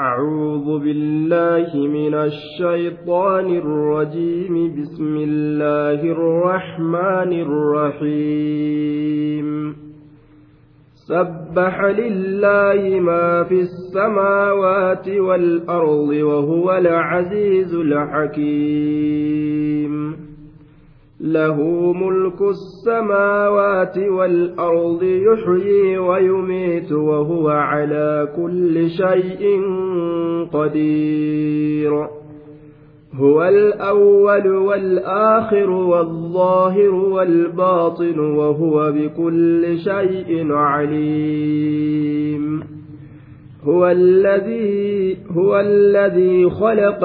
أعوذ بالله من الشيطان الرجيم. بسم الله الرحمن الرحيم. سبح لله ما في السماوات والأرض وهو العزيز الحكيم. له ملك السماوات والأرض يحيي ويميت وهو على كل شيء قدير. هو الأول والآخر والظاهر والباطن وهو بكل شيء عليم. هو الذي هو الذي خلق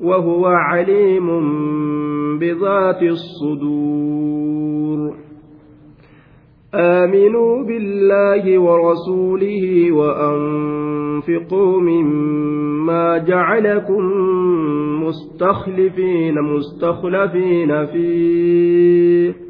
وهو عليم بذات الصدور. آمنوا بالله ورسوله وأنفقوا مما جعلكم مستخلفين مستخلفين فيه.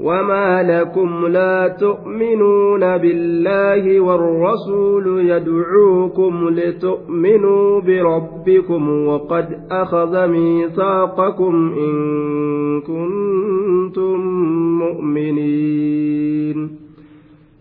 وما لكم لا تؤمنون بالله والرسول يدعوكم لتؤمنوا بربكم وقد أخذ ميثاقكم إن كنتم مؤمنين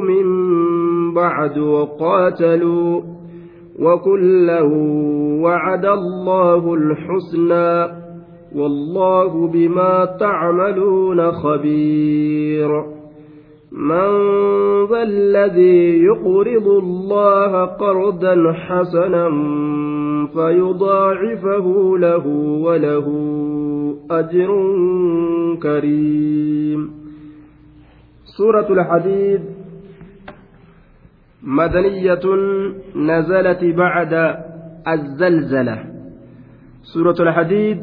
من بعد وقاتلوا وكلا وعد الله الحسنى والله بما تعملون خبير. من ذا الذي يقرض الله قرضا حسنا فيضاعفه له وله أجر كريم. سورة الحديد مدنية نزلت بعد الزلزلة. سورة الحديد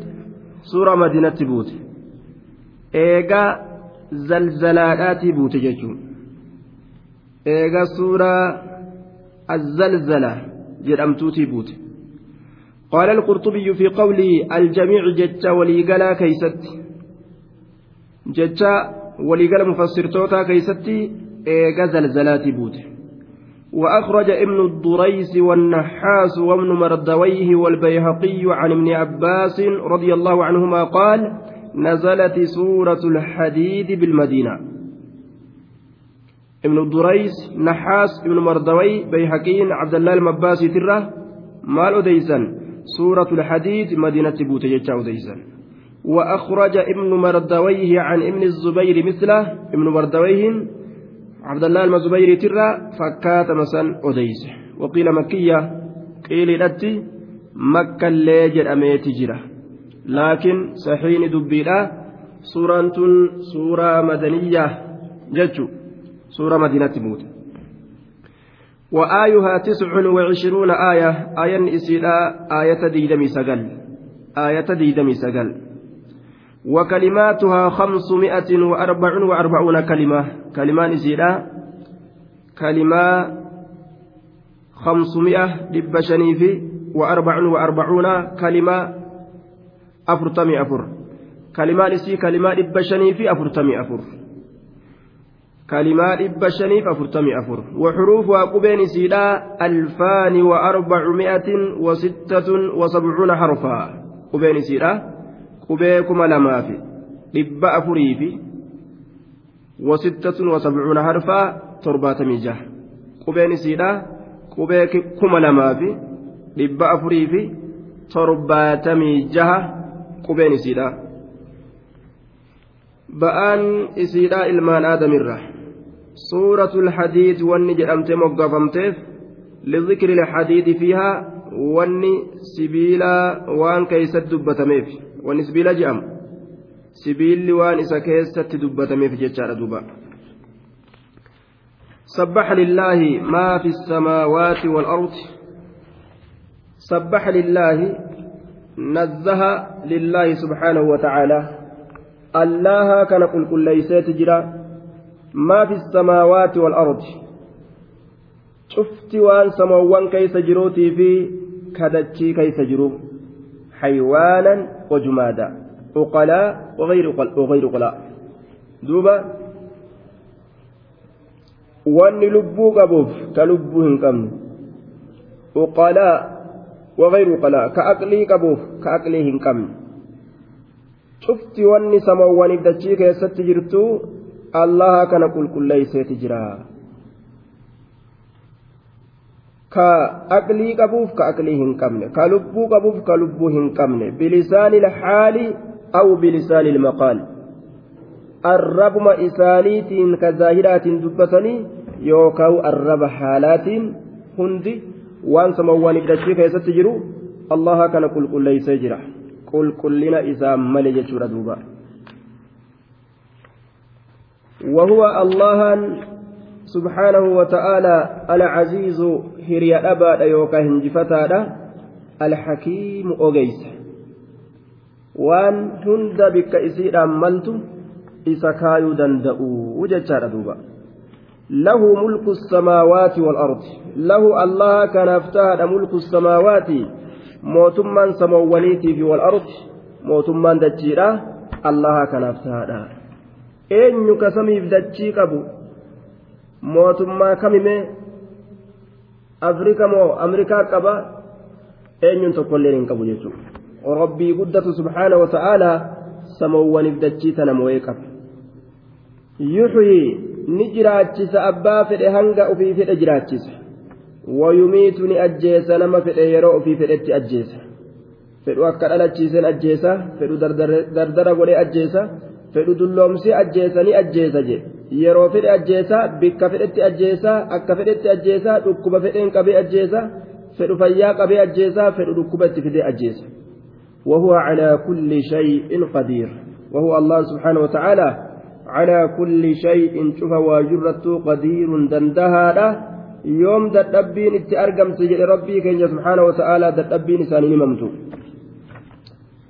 سورة مدينة بوت إيجا زلزلات بوت جيشون إيجا سورة الزلزلة جرمتوتي بوت قال القرطبي في قوله الجميع جتا وليقلا كيست. جتا وليقلا مفسر توتا كيستي إيجا زلزلات بوت وأخرج ابن الدريس والنحاس وابن مردويه والبيهقي عن ابن عباس رضي الله عنهما قال نزلت سورة الحديد بالمدينة ابن الدريس نحاس ابن مردوي بيهقي عبد الله المباسي تره مال أديسا سورة الحديد مدينة بوت يجا أديسا وأخرج ابن مردويه عن ابن الزبير مثله ابن مردويه عبد الله المزبيري ترى فكات مسن أديس وقيل مكية قيل لتي مكة اللي أميت جرة. لكن صحيح دبيلا سورة سورة مدنية جتشو. سورة مدينة موت وآيها تسع وعشرون آية آية إسيلا آية ديدمي سقل. آية ديدمي سقل. وكلماتها خمسمائة وأربع وأربعون كلمة. كلمان إسيلا كلمة خمسمائة لبشني في وأربع وأربعون كلمة أفرتمي أفر. كلمان إسي كلمة لبشني في أفرتمي أفر. كلمات إبا شنيف أفرتمي أفر. وحروفها قبين سيدا ألفان وأربعمائة وستة وسبعون حرفا. قبين سيدا قبيكما لما في إبا أفري في وستة وسبعون حرفا ترباتمي جه قبين سيدا قبيكما لما في إبا أفري في ترباتمي جه قبين سيدا ba'aan isiidhaa ilmaan aadamirra سورة الحديد واني جرمت مقفمتف لذكر الحديد فيها واني سبيلا وان كيست دبتميف واني سبيلا جام سبيل وان إسا كيست دبتميف جتشار دوبا سبح لله ما في السماوات والأرض سبح لله نزه لله سبحانه وتعالى الله كان قل كل ليست جرا ما في السماوات والأرض شفت وان سموان كيس جروتي في كدتشي كيس جرو حيوانا وجمادا عقلاء وغير وغير عقلاء دوبا wanni lubbuu qabuuf ka lubbuu hin qabne uqalaa wagayru uqalaa ka aqlii qabuuf ka aqlii hin qabne cufti wanni samawwaniif dachii keessatti jirtu allaha kana qulqulleeyseeti jira ka aqlii qabuuf ka aqlii hin qabne ka lubbuu qabuuf ka lubbuu hin qabne bilisaani lxaali aw bilisaani lmaqaal arrabuma isaaniitiin ka zaahiraatiin dubbatanii yookaan arraba haalaatiin hundi waan samawwaniif dachii keessatti jiru allaha kana qulqulleeysee jira qulqullina isaa male jechuudha duuba وهو الله سبحانه وتعالى العزيز هريا أبا يوكا هنجفتا الحكيم أوغيس وان هند بك إسير ملت إسكايو دندأو وجدشار دوبا له ملك السماوات والأرض له الله كان افتهد ملك السماوات موتمان سموانيتي في والأرض موتمان دجيرا الله كان افتهد eenyu ka samiif dachii qabu? Mootummaa kamime afrika moo amrikaa qaba eenyuun tokkollee hin qabu jechuudha rabbii guddatu subhaana wa ta'aalaa samawwaniif dachii tana moo'ee qaba yuxyii ni jiraachisa abbaa fedhe hanga ofii fedhe jiraachisa wayumiitu ni ajjeesa nama fedhe yeroo ofii fedhetti ajjeesa fedhu akka dhalachiiseen ajjeesa fedhu dardara godhee ajjeesa fedhu dulloomsee ajjeesanii ajjeesa jedhe yeroo fedhe ajjeesa bikka fedhetti ajjeesa akka fedhetti ajjeesa dhukkuba fedheen qabee ajjeesa fedhu fayyaa qabee ajjeesa fedhu dhukkuba itti fidee ajjeesa وهو على كل شيء قدير وهو الله سبحانه وتعالى على كل شيء شوف واجرته قدير دندها يوم دتبين اتأرقم سجل ربي كي سبحانه وتعالى دتبين سانين ممتو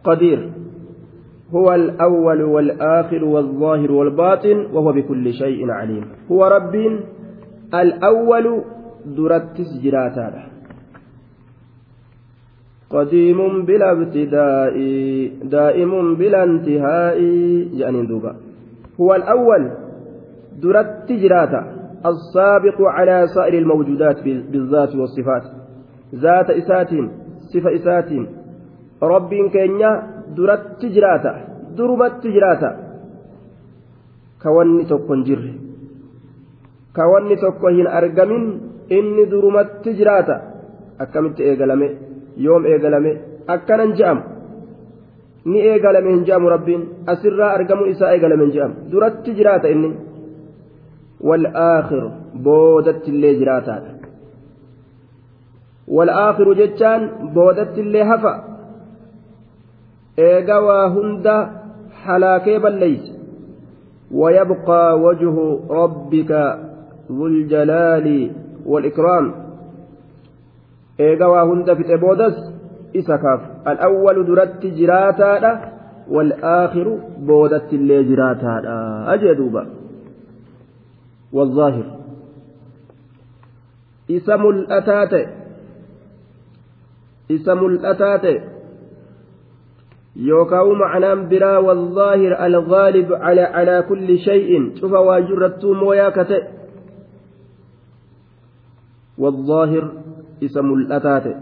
قدير هو الأول والآخر والظاهر والباطن وهو بكل شيء عليم. هو رب الأول durattis jiraataa قديم بلا ابتداء دائم بلا انتهاء. يعني duuba هو الأول duratti jiraataa السابق على سائر الموجودات بالذات والصفات. ذات isaatiin صفة isaatiin. رب keenya duratti jiraata durumatti jiraata ka wanni tokko hin jirre ka wanni tokko hin argamin inni durumatti jiraata akkamitti eegalame yoom eegalame akkanan je'amu ni eegalame hin je'amu rabbiin asirraa argamu isaa eegalame hin je'amu duratti jiraata inni والآخر بودت اللي جراتات والآخر جتان بودت اللي هفا إيقوا هند حلاكي بليس ويبقى وجه ربك ذو الجلال والإكرام إيقوا هند في تبودس إسكاف الأول درت جراتا والآخر بودت اللي جراتا أجدوبا والظاهر اسم الأتات اسم الأتات يوكاو معنى برا والظاهر الغالب على على كل شيء شوف واجرت مويا كتئ والظاهر اسم الأتات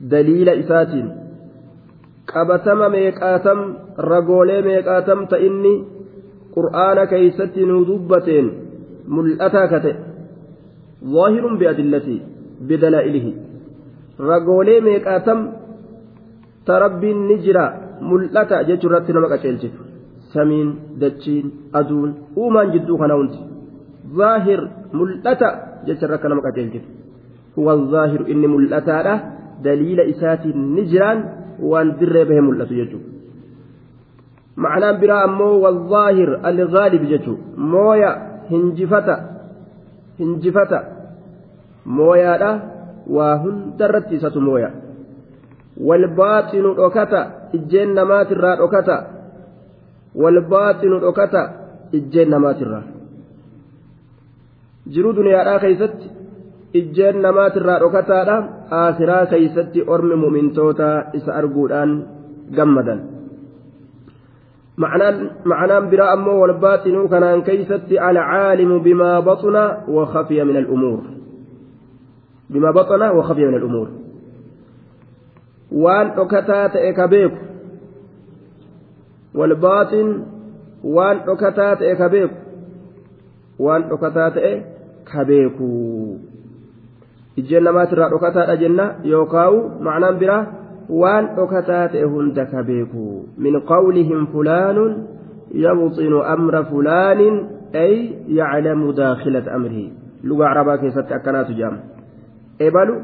دليل إسات qabatama meeqaatam ragoolee meeqaatam ta inni qur'aana keeysatti nu dubbateen mul'ataa kate zaahirun biadillatii bidalaa'ilihi ragoolee meeqaatam ta rabbiin ni jira mul'ata jechuu irratti nama qaceelchitu samiin dachiin aduun uumaan jidduu kana hundi zaahir mul'ata jecha irra nama qaceelchitu huwa zaahiru inni mul'ataadha daliila isaatiin ni jiraan waan dirree bahee mul'atu jechuudha معنى برا أمو والظاهر الغالب جتو مويا هنجفتا هنجفتا مويا لا وهن درت مويا والباطن أكتا إجين نمات الرا أكتا والباطن أكتا إجين نمات الرا jiruu duniyaadhaa keeysatti ijjeen namaatirraa dhokataadha. Aasiraa keeysatti ormi mu'mintoota isa arguudhaan gammadan. معنى براء أمه والباطن كان كيست العالم بما بطن وخفي من الأمور بما بطن وخفي من الأمور وان أكتات إكبيك والباطن وان أكتات إكبيك وان أكتات إكبيك إجينا ما ترى أكتات أجنة يوكاو معنى براء waan dhokataa ta'e hunda ka beeku min qawlihim fulaanun yabxinu amra fulaanin ay yaclamu daakhilata amrihi lugaa arabaa keessatti akkanaatu jedhama ebalu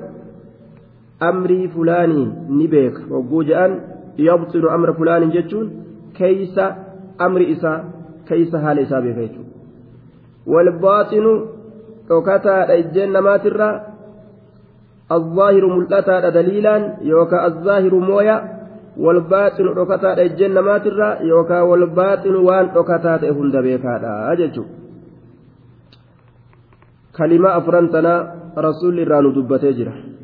amrii fulaanii ni beeka hogguu jedhan yabxinu amra fulaanin jechuun keeysa amri isaa keeysa haala isaa beeka jechuudha walbaaxinu dhokataadha ijjeen namaatirraa الظاهر ملأتا دليلا يوكا الظاهر مويا والباطن ركتا الجنة ما ترى يوكا والباطن وان ركتا هند بيكا أججو كلمة أفرنتنا رسول الرانو دبتي جرا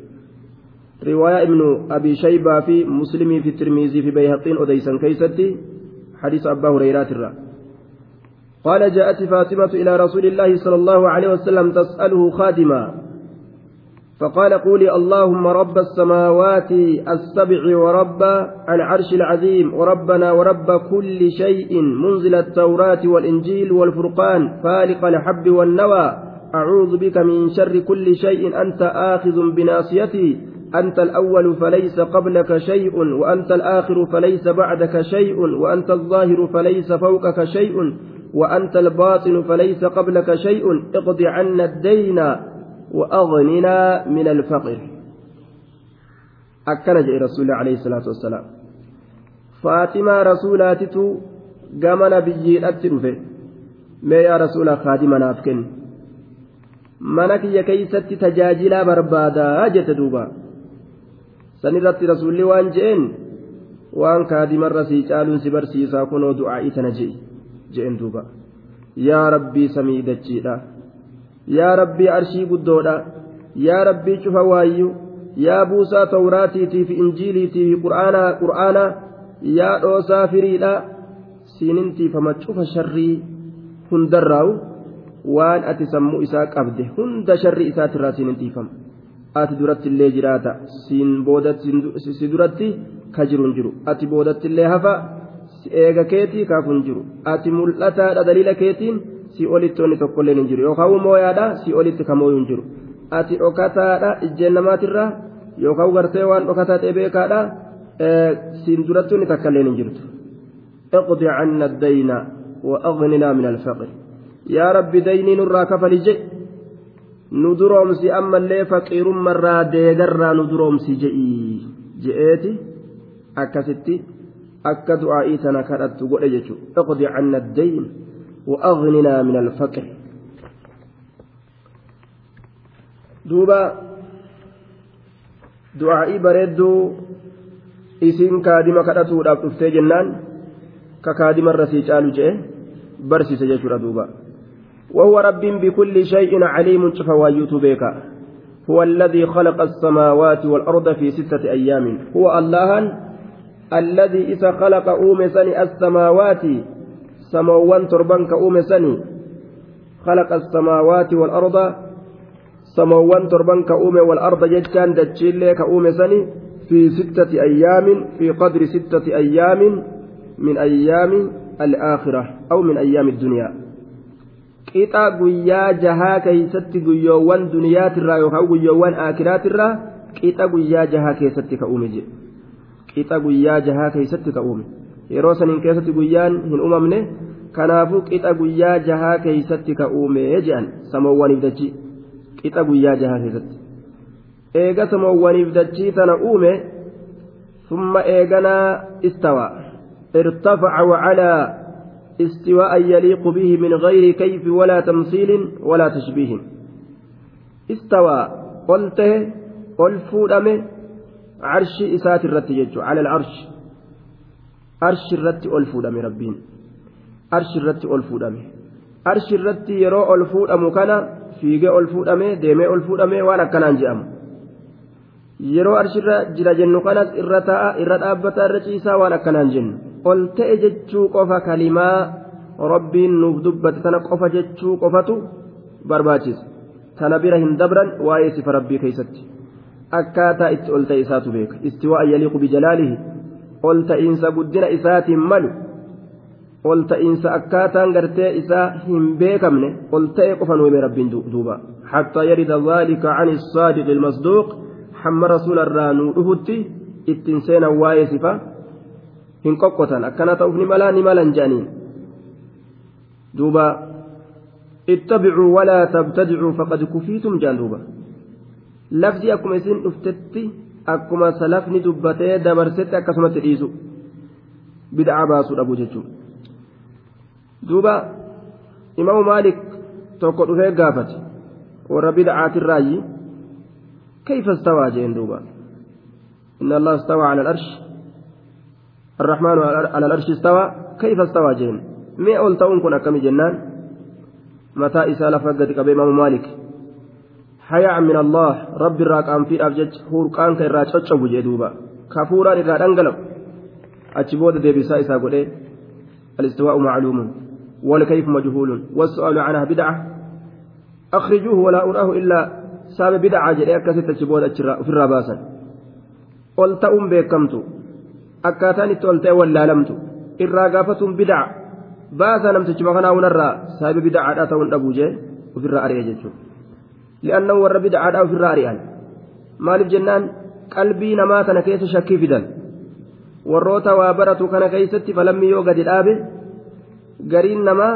رواية ابن أبي شيبة في مسلم في الترمذي في بيهقين أديسا كيستي حديث أبا هريرة الرا قال جاءت فاطمة إلى رسول الله صلى الله عليه وسلم تسأله خادما فقال قولي اللهم رب السماوات السبع ورب العرش العظيم وربنا ورب كل شيء منزل التوراة والإنجيل والفرقان فالق الحب والنوى أعوذ بك من شر كل شيء أنت آخذ بناصيتي. أنت الأول فليس قبلك شيء وأنت الآخر فليس بعدك شيء وأنت الظاهر فليس فوقك شيء وأنت الباطن فليس قبلك شيء. اقض عنا الدين وأغننا من الفقر. أكن جاء رسول الله عليه الصلاة والسلام. فاطمة رسولاتتو قام نبي أترفه ما يا رسول خادم نافكن. منك كيست تجاجلا بربادا جت دوبا. san irratti rasuulli waan je'een waan kaadimarra sii caaluun si barsiisaa kunoo du'aa'ii tana je'i je'een duuba. Yaa rabbii samii dachiidha. Yaa rabbii arshii guddoodha. Yaa rabbii cufa waayyu. Yaa buusaa tawraatiitii fi injiiliitii fi qur'aanaa yaa dhoosaa firiidha. Siinintiifama cufa sharrii hundarraa'u waan ati sammuu isaa qabde hunda sharrii isaatirraa siinintiifama ati duratti illee jiraata siin boodatti si duratti ka jiru hin jiru ati boodatti illee hafa si eega keetii kaafu hin jiru ati mul'ataadha daliila keetiin si olitti wanni tokkolleen hin jiru yookaan mooyaadha si olitti kamooyuu hin jiru ati dhokataadha ijjeen namaatirraa yookaan gartee waan dhokataa ta'e beekaadha siin duratti wanni takkalleen hin jirtu اقضي عنا الدين وأغننا من الفقر yaa rabbi daynii nurraa kafali je nu duroomsi ammallee faqiirummarraa deegarraa nu duroomsi je'ii je'eeti akkasitti akka du'aa'ii tana kadhattu godhe jechuudha iqdi canna dayn wa'aqninaa min alfaqir duuba du'aa'ii bareedduu isiin kaadima kadhatuudhaaf dhuftee jennaan ka kaadimarra sii caalu je'e barsiise jechuudha duuba. وهو رب بكل شيء عليم فوايوت بك. هو الذي خلق السماوات والأرض في ستة أيام. هو الله الذي إذا خلق أومسني السماوات. سموان تربان كأومسني خلق السماوات والأرض. سموان تربان كأومي والأرض جتان دتشيلي كأومي سني. في ستة أيام في قدر ستة أيام من أيام الآخرة أو من أيام الدنيا. Qixa guyyaa jahaa keeysatti guyyoowwan duniyaatirraa yookaan guyyoowwan aakiraatirraa qixa guyyaa jahaa keessatti ka uume jedhe qixa guyyaa jahaa keessatti ka uume yeroo saniin keessatti guyyaan hin uumamne kanaafuu qixa guyyaa jahaa keessatti ka uume jedhan samoowwaniif dachii qixa guyyaa jahaa keessatti eega samoowwaniif dachii tana uume summa eeganaa istawa irtafaca wacalaa استواء يليق به من غير كيف ولا تمثيل ولا تشبيه استوى قلته قل فودمه عرش إسات الرت يجو على العرش عرش الرت قل فودمه ربين عرش الرت قل فودمه عرش الرت يرو قل فودمه كان fiigee ol fuudhamee deemee ol fuudhamee waan akkanaan je'amu yeroo arshirra jira jennu kanas irra taa'a irra dhaabbataa irra ciisaa waan akkanaan ol ta'e jechuu qofa kalimaa rabbiin nuuf dubbate tana qofa jechuu qofatu barbaachisa tana bira hin dabran waa'ee sifa rabbii keessatti akkaataa itti ol ta'e isaatu beeka istiwaa'a yaliiqu bijalaalihi ol ta'iinsa guddina isaatiin malu ol ta'iinsa akkaataan gartee isaa hin beekamne ol ta'e qofa nuume rabbiin duuba hattaa yarida dhaalika can issaadiqi ilmasduuq hamma rasuularraa nuu dhufutti ittiin seenan waa'ee sifa hin qoqqotan akkana ta'uuf ni malaa ni malan je'aniin duuba ittabicuu walaa tabtadicuu faqad kufiitum jaan duuba lafdi akkuma isin dhuftetti akkuma salafni dubbatee dabarsetti akkasumatti dhiisu bid'aa baasuu dhabu jechuudha duuba imaamu maalik tokko dhufee gaafate warra bid'aatirraayi كيف استوى جين دوبا إن الله استوى على الأرش الرحمن على الأرش استوى كيف استوى جين مي أول تون كن أكمي جنان؟ متى إسالة فقدك بإمام مالك؟ حياء من الله رب الراك أم في أبجج هور كان كيرا تشتشو جدوبا كفورا إذا أنقلب. أتشبود دي بسا إسا الاستواء معلوم والكيف مجهول. والسؤال عنها بدعة أخرجوه ولا أراه إلا ساب بدعة جدي أكاسيت تشبود في الرباسا قلت أم بكمت akkaataan itti ol ta'e wallaalamtu. Irraa gaafatuun bidaa. Baasaa namtichi makanaa hunarraa saahiba bidacaadhaa ta'uun dhabuu jee ofirraa ari'e jechuudha. Li'anna warra bidacaadhaa ofirraa ari'an. Maaliif jennaan? Qalbii namaa kana keessa shakkii fidan. Warroota waa baratu kana keessatti falammi yoo gadi dhaabe gariin namaa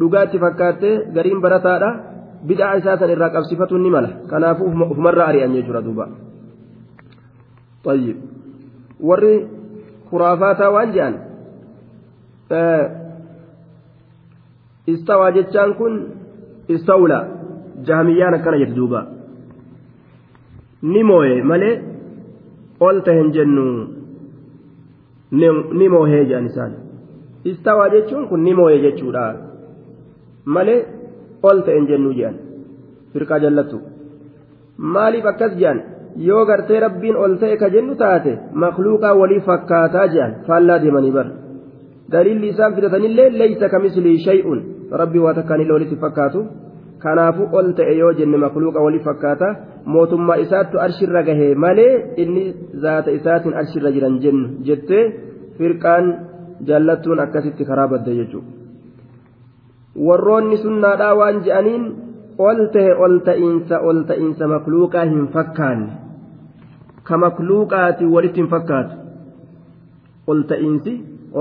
dhugaatti fakkaattee gariin barataadha bidaa isaa san irraa qabsifatuun ni mala. Kanaafuu ufumarraa ari'an jechuudha duuba. warri akkana jette duuba ni mooye malee ol tahen jennu ni moohee jedhan isaan istawaa jechuun kun ni moohee jechuudha malee ol ta'en jennuu jedhan firqaa jallattu maaliif akkas jedhan yoo gartee rabbiin ol ta'e ka jennu taate makluuqaa walii fakkaataa jedhan faallaa deemanii bar daliilli isaan fidatanillee leeysa kamislii shay'un rabbii waa takkaanillee walitti fakkaatu kanaafuu ol ta'e yoo jenne makluuqa walii fakkaata mootummaa isaattu arshirra gahee malee inni zaata isaatiin arshirra jiran jennu jettee firqaan jaallattuun akkasitti karaa badde jechuudha. warroonni sunnaadhaa waan je'aniin ol tahe ol ta'iinsa ol ta'iinsa makluuqaa hin fakkaanne ol ta'iinsi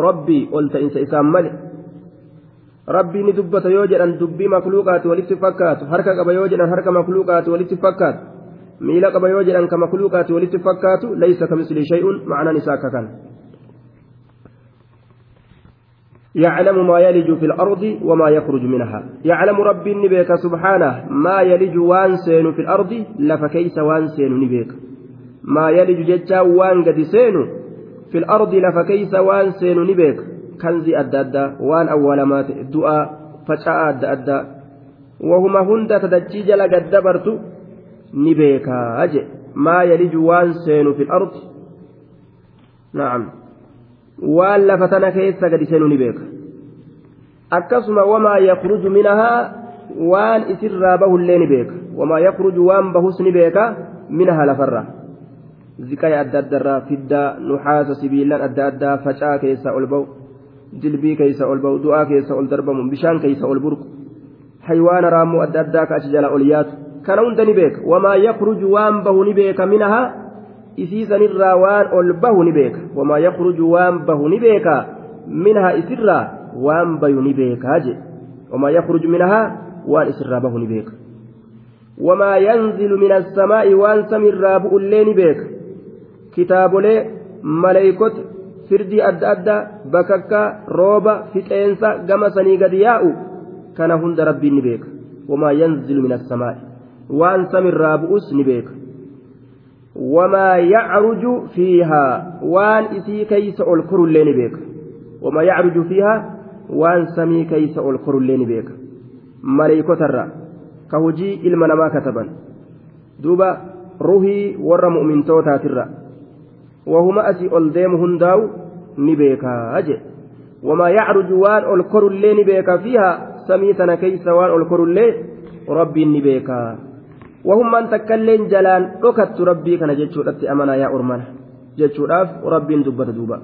rabbii ol ta'iinsa isaan male rabbii ni dubbata yoo jedhan dubbii makluuqaati walitti fakkaatu harka qaba yoo jedhan harka makluuqaati walitti fakkaatu miila qaba yoo jedhan ka makluuqaati walitti fakkaatu laysa kamisli shay'un macnaan isaa akka kana يعلم ما يلج في الأرض وما يخرج منها يعلم ربي نبيك سبحانه ما يلج وانسين في الأرض لفكيس وانسين نبيك maa yaliju jechaa waan gadi seenu fil ardi lafa keeysa waan seenu ni beeka. Kanzi adda addaa waan awwaalamaa ta'e du'aa faca'aa adda addaa wahuma hunda tadachii jala gaddabartu ni beekaa jedhe maa yaliju waan seenu fil ardi na'am waan lafa tana keessa gadi seenu ni beeka. Akkasuma wamaa yakhruju minahaa waan isirraa bahullee ni beeka. Wamaa yakhruju waan bahus ni beeka minahaa lafarraa. Ziqaya adda addarraa fiddaa nuxaasa sibiilan adda addaa facaa keessa ol bahu dilbii keessa ol bahu du'aa keessa ol darbamu bishaan keessa ol burqu haywaana raammoo adda addaa ka achi jala ol yaatu kana hunda ni beeka wamaa yakruju waan bahu ni beeka minahaa isiisanirraa waan ol bahu ni beeka wamaa yakruju waan bahu ni beeka minhaa isirraa waan bayu ni beekaa je wamaa yakruju minhaa waan isirraa bahu ni beeka wamaa yanzilu min assamaa'i waan samiirraa bu'ullee ni beeka kitaabolee maleeykota firdii adda addaa bakakkaa rooba fixeensa gama sanii gadi yaa'u kana hunda rabbiin ni beeka. Wamaa yanzilu min assamaa'i waan samiirraa bu'us ni beeka. Wamaa yacruju fiihaa. Waan isii keeysa ol korullee ni beeka. Wamaa yacruju fiihaa. Waan samii keeysa ol korullee ni beeka. Maleeykotarra ka hujii ilma namaa kataban. Duuba ruhii warra mu'mintootaatiirra deemu hundaa'u ni beekaa je wamaa yacruju waan ol korullee ni beeka fiihaa samii tana keeysa waan ol korullee rabbiin ni beekaa wahummaan takkailleen jalaan dhokattu rabbii kana jechuudhatti amanaa yaa ormana jechuudhaaf rabbiin dubbata duuba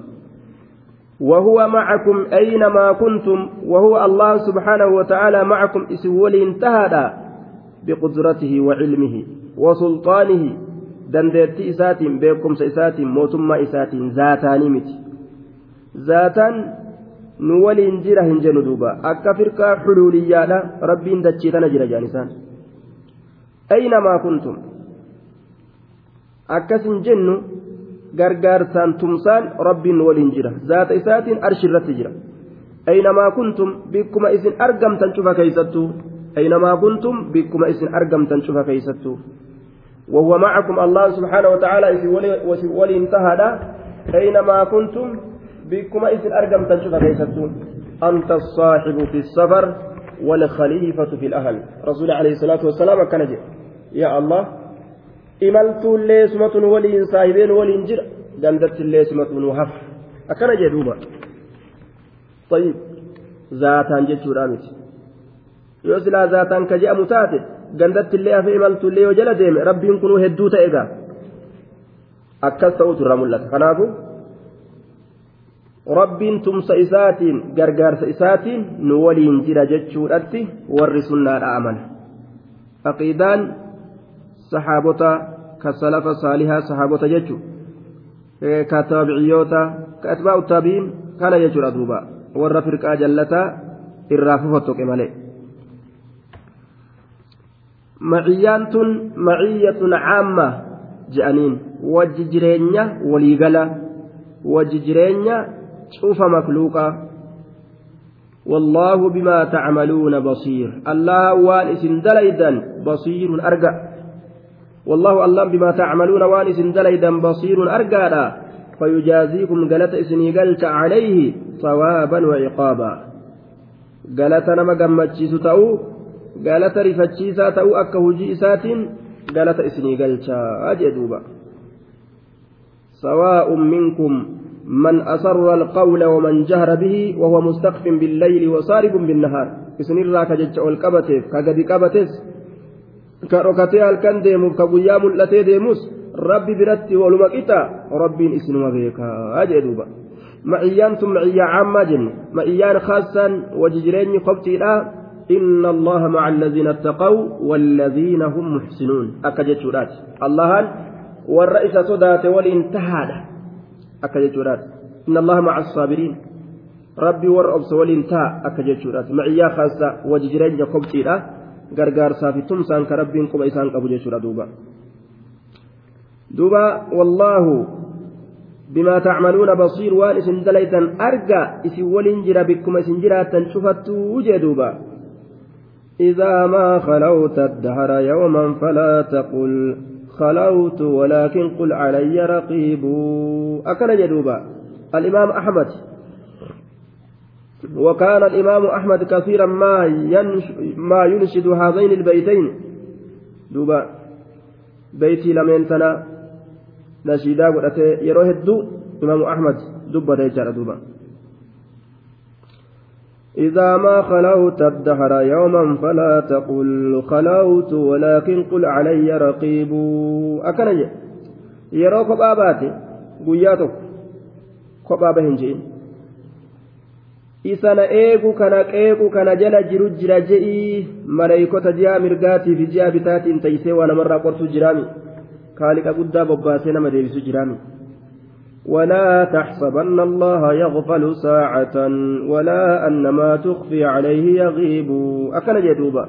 وهو معكم أينما كنتم وهو الله سبحانه وتعالى معكم إسول انتهى بقدرته وعلمه وسلطانه dandeettii isaatiin beekumsa isaatiin mootummaa isaatiin zaataanii miti. Zaataan nu waliin jira hin jennu duuba. Akka firqaa xuluuliyyaadha rabbiin dachii tana jira jedhan isaan. Aynamaa kuntum? Akkasin jennu gargaarsaan tumsaan rabbiin waliin jira. Zaata isaatiin arshi irratti jira. Aynamaa kuntum? Bikkuma isin argamtan cufa keeysattuu aynamaa kuntum? Bikkuma isin argamtan cufa keeysattuu وهو معكم الله سبحانه وتعالى ولي انتهى أينما كنتم بكم إذن أرقم تنشف كيستون أنت الصاحب في السفر والخليفة في الأهل رسول عليه الصلاة والسلام كان waliin saahibeen waliin jira gandattillee sumatun hafa akkana jee duuba طيب zaataan ka je'amu taate gandattillee hafe imaltuullee yoo jala deeme rabbiin kunuu hedduu ta'e gaa akkas ta'utu irraa mul'ata kanaafu rabbiin tumsa isaatiin gargaarsa isaatiin nu waliin jira jechuudhatti warri sunnaadha amana aqiidaan saxaabota ka salafa saalihaa saxaabota jechu ka taabiciyoota ka atbaa'u taabi'iin kana jechuudha duuba warra firqaa jallataa irraa fufottoqe malee maciyyaan tun maciyyatun caamma je'aniin wajji jireenya waliigala wajji jireenya والله بما تعملون بصير. الله وان اسن دليدا بصير أرجع. والله أعلم بما تعملون وانس دليدا بصير أرقادا فيجازيكم قالت إسني قلت عليه ثوابا وعقابا. قالت نما قمتشيس تأو قالت رفتشيسا تأو أكه جئسات قالت إسني قلت أجدوبا سواء منكم من أسر القول ومن جهر به وهو مستخف بالليل وصارب بالنهار إسن الراك جج والكبتف كقد كبتس ka dhokatee halkan deemuuf ka guyyaa mul'atee deemus rabbi biratti waluma qixa rabbiin isinuma beekaa jee duuba maciyyaan tun maciyyaa caammaa jenne maciyyaan إن الله مع الذين اتقوا والذين هم محسنون أكا جتشورات اللهان والرئيس صدات والانتهاد أكا جتشورات إن الله مع الصابرين rabbi warra obsa waliin taa akka jechuudhaati maciyyaa kaasa waji jireenya kobxiidha gargaarsaa fi tumsaan ka rabbiin quba isaan qabu jechuudha duuba duuba wallaahu bimaa tacmaluuna basiir waan isin dalaytan arga isin waliin jira bikkuma isin jiraattan cufattuu jee duuba إذا ما خلوت الدهر يوما فلا تقل خلوت ولكن قل علي رقيب. أكل جدوبا الإمام أحمد. وكان الإمام أحمد كثيرا ما ما ينشد هذين البيتين. دوبا بيتي لمن تنا نشيدا قلت يروه الدو. إمام أحمد. دبا ديجار دوبا إذا ما خلوت الدهر يوما فلا تقل خلوت ولكن قل علي رقيب أكنج يروك باباتي قياتك كبابا هنجين eegu kana qeequ kana jala jiru jira je'ii maleeykota ji'a mirgaatii fi ji'a bitaatiin taysee waa namarraa qortu jiraami kaaliqa guddaa bobbaasee nama deebisu jiraami ولا تحسبن الله يغفل ساعة ولا أن ما تخفي عليه يغيب أكل جدوبا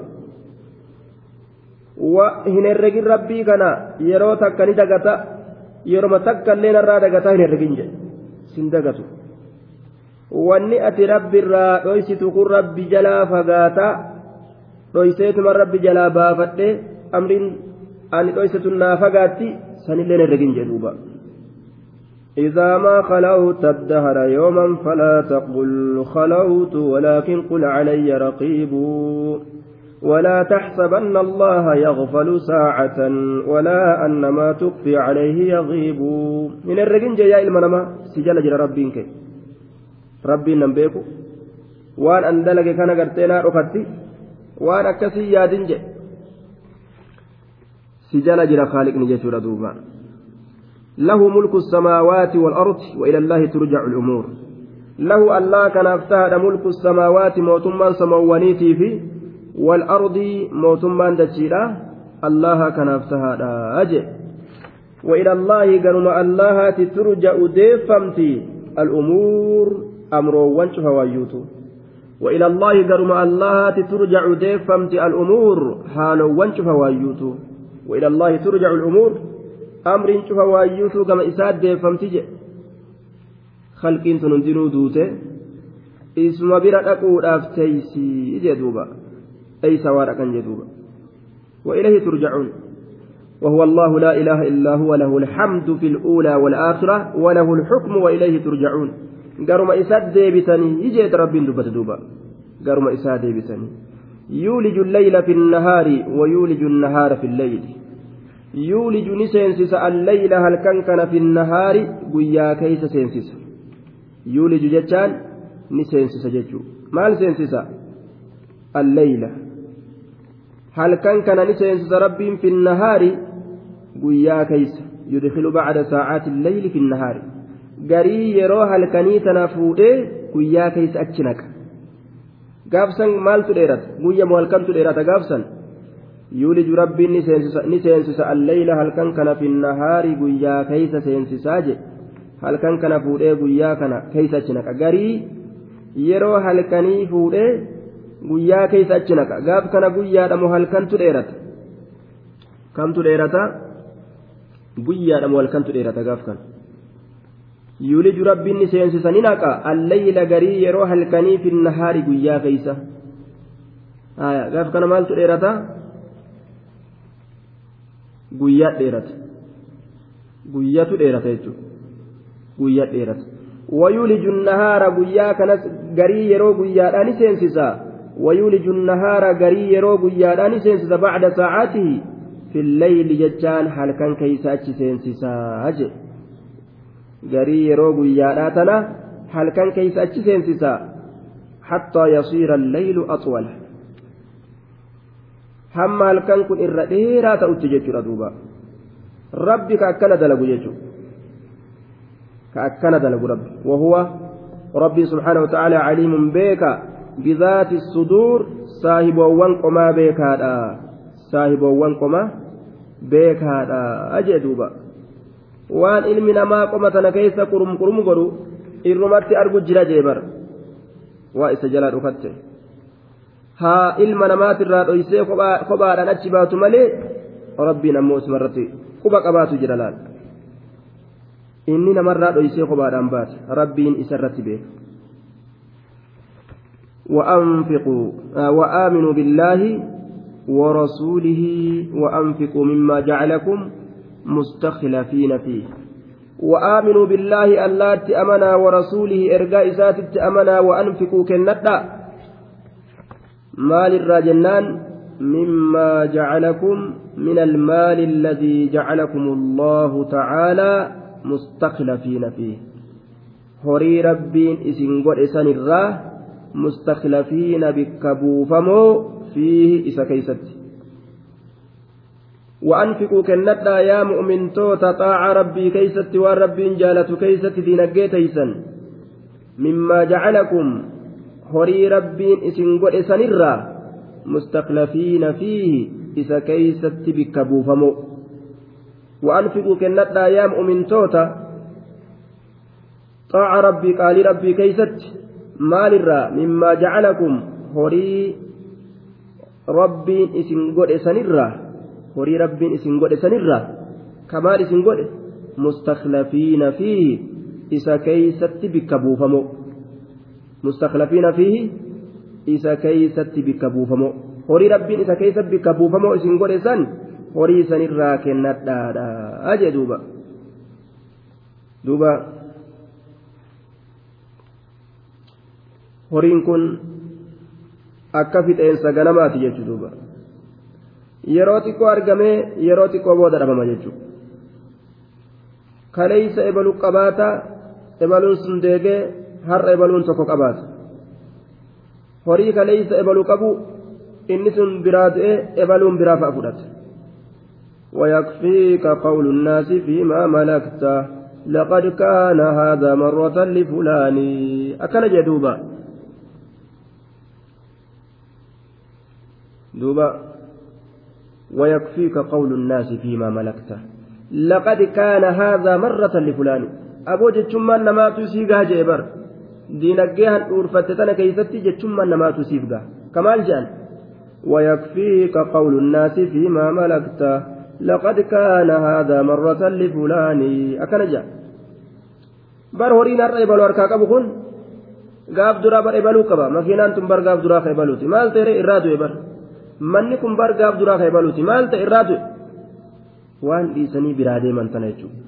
وهن الرجل ربي كان يرو تكني دغتا يرو متكن لنا را دغتا هن الرجل سندغتو wanni ati rabbi irraa dhoysitu kun rabbi jalaa fagaata dhoyseetuma rabbi jalaa baafadhe amriin ani dhoysitun naa fagaatti sanillee herregin jedhuuba إذا ما خلوت الدهر يوما فلا تقل خلوت ولكن قل علي رقيب. ولا تحسبن الله يغفل ساعة ولا أن ما تخفي عليه يغيب. من الرجل جاء المنما سجل جل ربك rabbiin nan beeku waan an dalage kana gartee naa dhokatti waan akkasii yaadin jedhe si jala jira kaaliqni jechuudha duuba له ملك السماوات والأرض وإلى الله ترجع الأمور. له الله كان افتهد ملك السماوات موتما سموانيتي في والأرض موتما دجيرا الله كان افتهد. أجل وإلى الله قالوا الله ترجع ديفمتي الأمور أمروان شوف وايوتو وإلى الله قرم الله ترجع ديفمت الأمور حالوان شوف وايوتو وإلى الله ترجع الأمور أمر شوف وايوتو كما إساد ديفمت جي خلقين تنندنو دوته isuma bira dhaquudhaaf teeysii jedhuuba eeysa waa dhaqan jedhuuba وإليه ترجعون وهو الله لا إله إلا هو له الحمد في الأولى والآخرة وله الحكم وإليه ترجعون garuma isaa deebisanii ijeeta rabbiin dubbata duuba garuma isaa deebisanii yuuliju llayla fi nnahaari wayuuliju nnahaara fi lleyli yuuliju ni seensisa allayla halkan kana fi nnahaari guyyaa keeysa seensisa. Yuuliju jechaan ni seensisa jechuu. Maal seensisa? Allayla. Halkan kana ni seensisa rabbiin fi nnahaari guyyaa keeysa yudkilu bacda saacaati alleyli fi nnahaari garii yeroo halkanii tana fuudhee guyyaa keessa achi naqa. Gaafsan maaltu dheerata? Guyya moo halkantu dheerata gaafsan yuuliju rabbiin ni seensisa alleyla halkan kana finnahaari guyyaa keeysa seensisaa je halkan kana fuudhee guyyaa kana keeysa achi naqa. Garii yeroo halkanii fuudhee guyyaa keeysa achi naqa. Gaaf kana guyyaadhamo halkantu dheerata. Kamtu dheerata? Guyyaadhamo halkantu dheerata gaaf kana. Yuuliju rabbiin ni seensisa ni naqa. Alleyla garii yeroo halkanii finnahaari guyyaa keeysa. Gaaf kana maaltu dheerata? guyyaa dheerata guyyaatu dheerate jechuudha. Guyyaa dheerate. Wayuuliju nahaara guyyaa kanas garii yeroo guyyaadhaan seensisa. Wayuuliju nahaara garii yeroo guyyaadhaan seensisa bacda saacatihi. Fillayli jechaan halkan keeysa achi seensisaa jedhe garii yeroo guyyaadhaa tana halkan keeysa achi seensisaa hattaa yasiira allaylu axwala hamma halkan kun irra dheeraa ta'utti jechuudha duuba rabbi ka akkana dalagu jechuudha ka akkana dalagu rabbi wahuwa rabbiin subhaanahu ta'ala caliimun beeka bizaati suduur saahiboowwan qomaa beekaadha saahiboowwan qomaa beekaadha ajee duuba waan ilmi namaa qoma tana keessa qurum qurum godhu irrumatti argu jira jeebar waa isa jalaa dhukatte haa ilma namaatirraa dhoysee kophaadhaan achi baatu malee rabbiin ammoo isumarratti quba qabaatu jira laal inni namarraa dhoysee kophaadhaan baate rabbiin isarratti beeka وأنفقوا وآمنوا بالله ورسوله وأنفقوا مما جعلكم مستخلفين فيه وآمنوا بالله اللات أمنا ورسوله إرجاء ذات أمنا وأنفقوا كالندى مال الراجنان مما جعلكم من المال الذي جعلكم الله تعالى مستخلفين فيه. horii rabbiin isin godhe sanirraa mustakhlafiina bikka buufamoo fiihi وأنفقوا kennadhaa yaa mu'mintootaa طاعة rabbii keessatti waa rabbiin jaallatu keessatti diinagee teessan مما جعلكم horii rabbiin isin godhe sanirraa مستخلفين فيه isa keessatti bakka buufamoo وأنفقوا كندا يا مؤمن توتا طاعة ربي قال ربي كيست مال الرا مما جعلكم هري ربي إسن قل إسنرا horii rabbiin isin godhe sanirraa kamaal isin godhe? Mustakhlafiina fiihi isa keeysatti bikka buufamoo horii rabbiin isa keeysatti bikka buufamoo isin godhe san horii sanirraa kennadhaadha jee duuba duuba horiin kun akka fixeensa ganamaati jechuu duuba yeroo xiqqoo argamee yeroo xiqqoo booda dhabama jechuudha kaleeysa ebalu qabaata ebaluun sun deegee har'a ebaluun tokko qabaata horii kaleeysa ebalu qabu inni sun biraa du'e ebaluun biraa fa'a fudhata ويكفيك قول الناس فيما ملكت لقد كان هذا مرة لفلان. أكل جدوبا دوبا. ويكفيك قول الناس فيما ملكته لقد كان هذا مرة لفلان. أبو جتشمان نما تسيقها جيبر. دينجيها أورفتتنا كيستي جتشمان نما تسيقها كمال جان ويكفيك قول الناس فيما ملكته لقد كان هذا مرة لفلان أكنجا بر هورين الرئيبال وركا قبو gaaf duraa bar ebaluu qaba makiinaan tun bar gaaf duraa ka ebaluuti maal ta'e irraa du'e bar manni kun bargaaf duraa ka ibaluuti maal ta'e irraa du'e waan dhiisanii biraa deeman tana jechuudha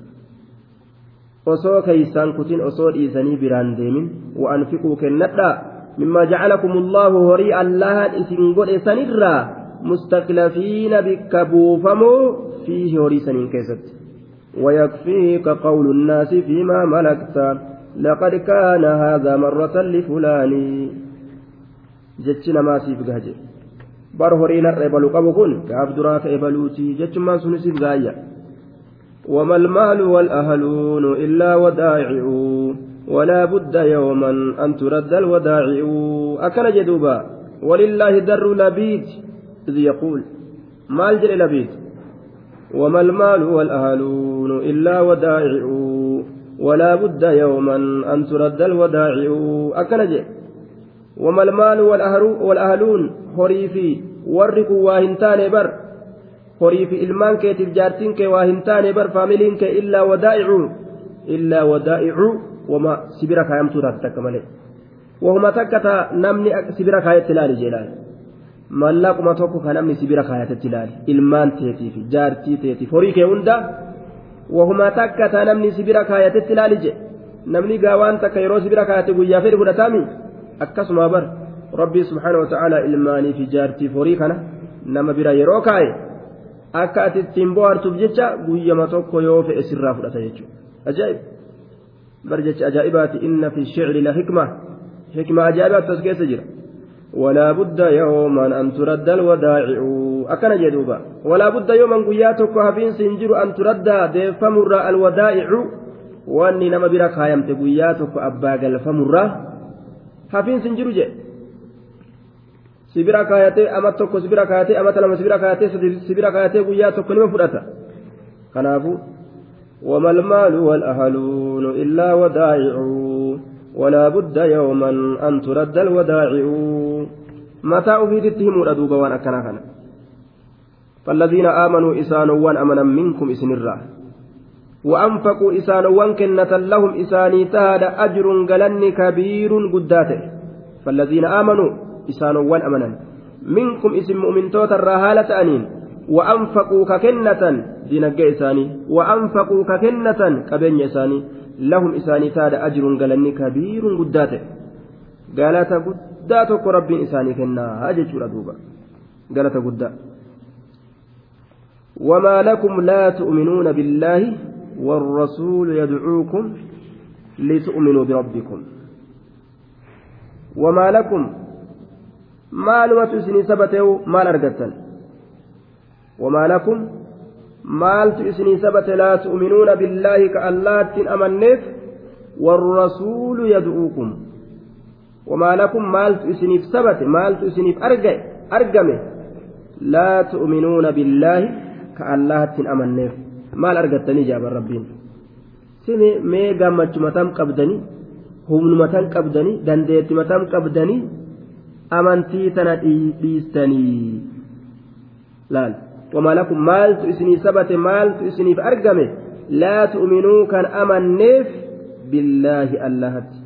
osoo keeysaan kutin osoo dhiisanii biraan deemin wa'anfiquu kennadhaa mimmaa jacalakum allaahu horii allahan isin godhe sanirraa mustaklafiina bikka buufamoo fiihi horii saniin keessatti ويكفيك قول الناس فيما ملكت لقد كان هذا مرة لفلان جتنا ما سيف قهجر horiin har'a ebalu qabu kun gaaf duraa ka ebaluuti jechummaan sunisiif gaayya وما المال والأهلون إلا ودائع ولا بد يوما أن ترد الودائع. أكل جدوبا ولله در لبيت إذ يقول مال جل لبيت وما المال والأهلون إلا ودائع ولا بد يوما أن ترد الودائع. أكل جدوبا وما المال والأهلون horii fi warri bar horii fi ilmaan keetiif jaartiin kee waa hin taane bar faamiliin kee illaa wadaa'icu illaa wadaa'icu wama sibira kaayamtuu taate takka malee wahuma takka ta namni sibira kaayetti ilaali jedhaan mallaquma tokko ka namni sibira kaayatetti ilaali ilmaan teetiif jaartii teetiif horii kee hunda wahuma takka ta namni sibira kaayatetti ilaali jedhe namni gaawaan takka yeroo sibira kaayate guyyaa fedhi fudhataami akkasuma bar rabbii subhaanahu wata'aalaa ilmaanii fi jaartii horii kana nama bira yeroo kaa'e akka ati ittiin bohaartuuf jecha guyyama tokko yoo fe'e sirraa fudhata jechuudha. Ajaa'ib. Bar jecha ajaa'ibaati inna fi shicri la hikma. Hikma ajaa'ibaatu as keessa jira. Walaa budda yooman an turadda alwadaaci'u. Akkana jee duuba. Walaa budda yooman guyyaa tokko hafiinsi hin jiru an turadda deeffamurraa alwadaa'icu wanni nama bira kaayamte guyyaa tokko abbaa galfamurraa hafiinsi hin jiru jedhe sibira kaayatee ama tokko sibira kaayatee amata lama sibira kaayatee sibira kaayatee guyyaa tokko nima fudhata. Kanaafu وما المال والأهلون إلا ودائع ولا بد يوما أن ترد الودائع متى أفيدتهم الأدوب وأنا كان فالذين آمنوا إسانوان أمنا منكم إسن الراه وأنفقوا إسانوان كنة لهم إساني تهد أجر قلن كبير قداته فالذين آمنوا إسانوان أمنا منكم اسم مؤمن توتا الرهالة أنين وأنفقوا ككنة دينجا إساني وأنفقوا ككنة كبين إساني لهم إساني تاد أجر قلني كبير قداته قالت قداتك رب إساني كنا هاجج ردوبا قالت قدا وما لكم لا تؤمنون بالله والرسول يدعوكم لتؤمنوا بربكم وما لكم maalumatu isinii saba ta'u maal argattan? Wamaa lakum maaltu isinii saba laa tu'minuuna billaahi ka allaattiin amanneef warrasuulu yad'uukum wamaa lakum maaltu isiniif sabate maaltu isiniif arga'e argame? Laa tu'minuuna billaahi ka allaattiin amanneef. Maal argattanii jaaban rabbiin? Sime mee gammachumatam qabdanii humnumatam qabdanii dandeettimatam qabdanii amantii tana dhiistanii laal wamaa lakum maaltu isinii sabate maaltu isiniif argame laa tu'minuu kan amanneef billaahi allahatti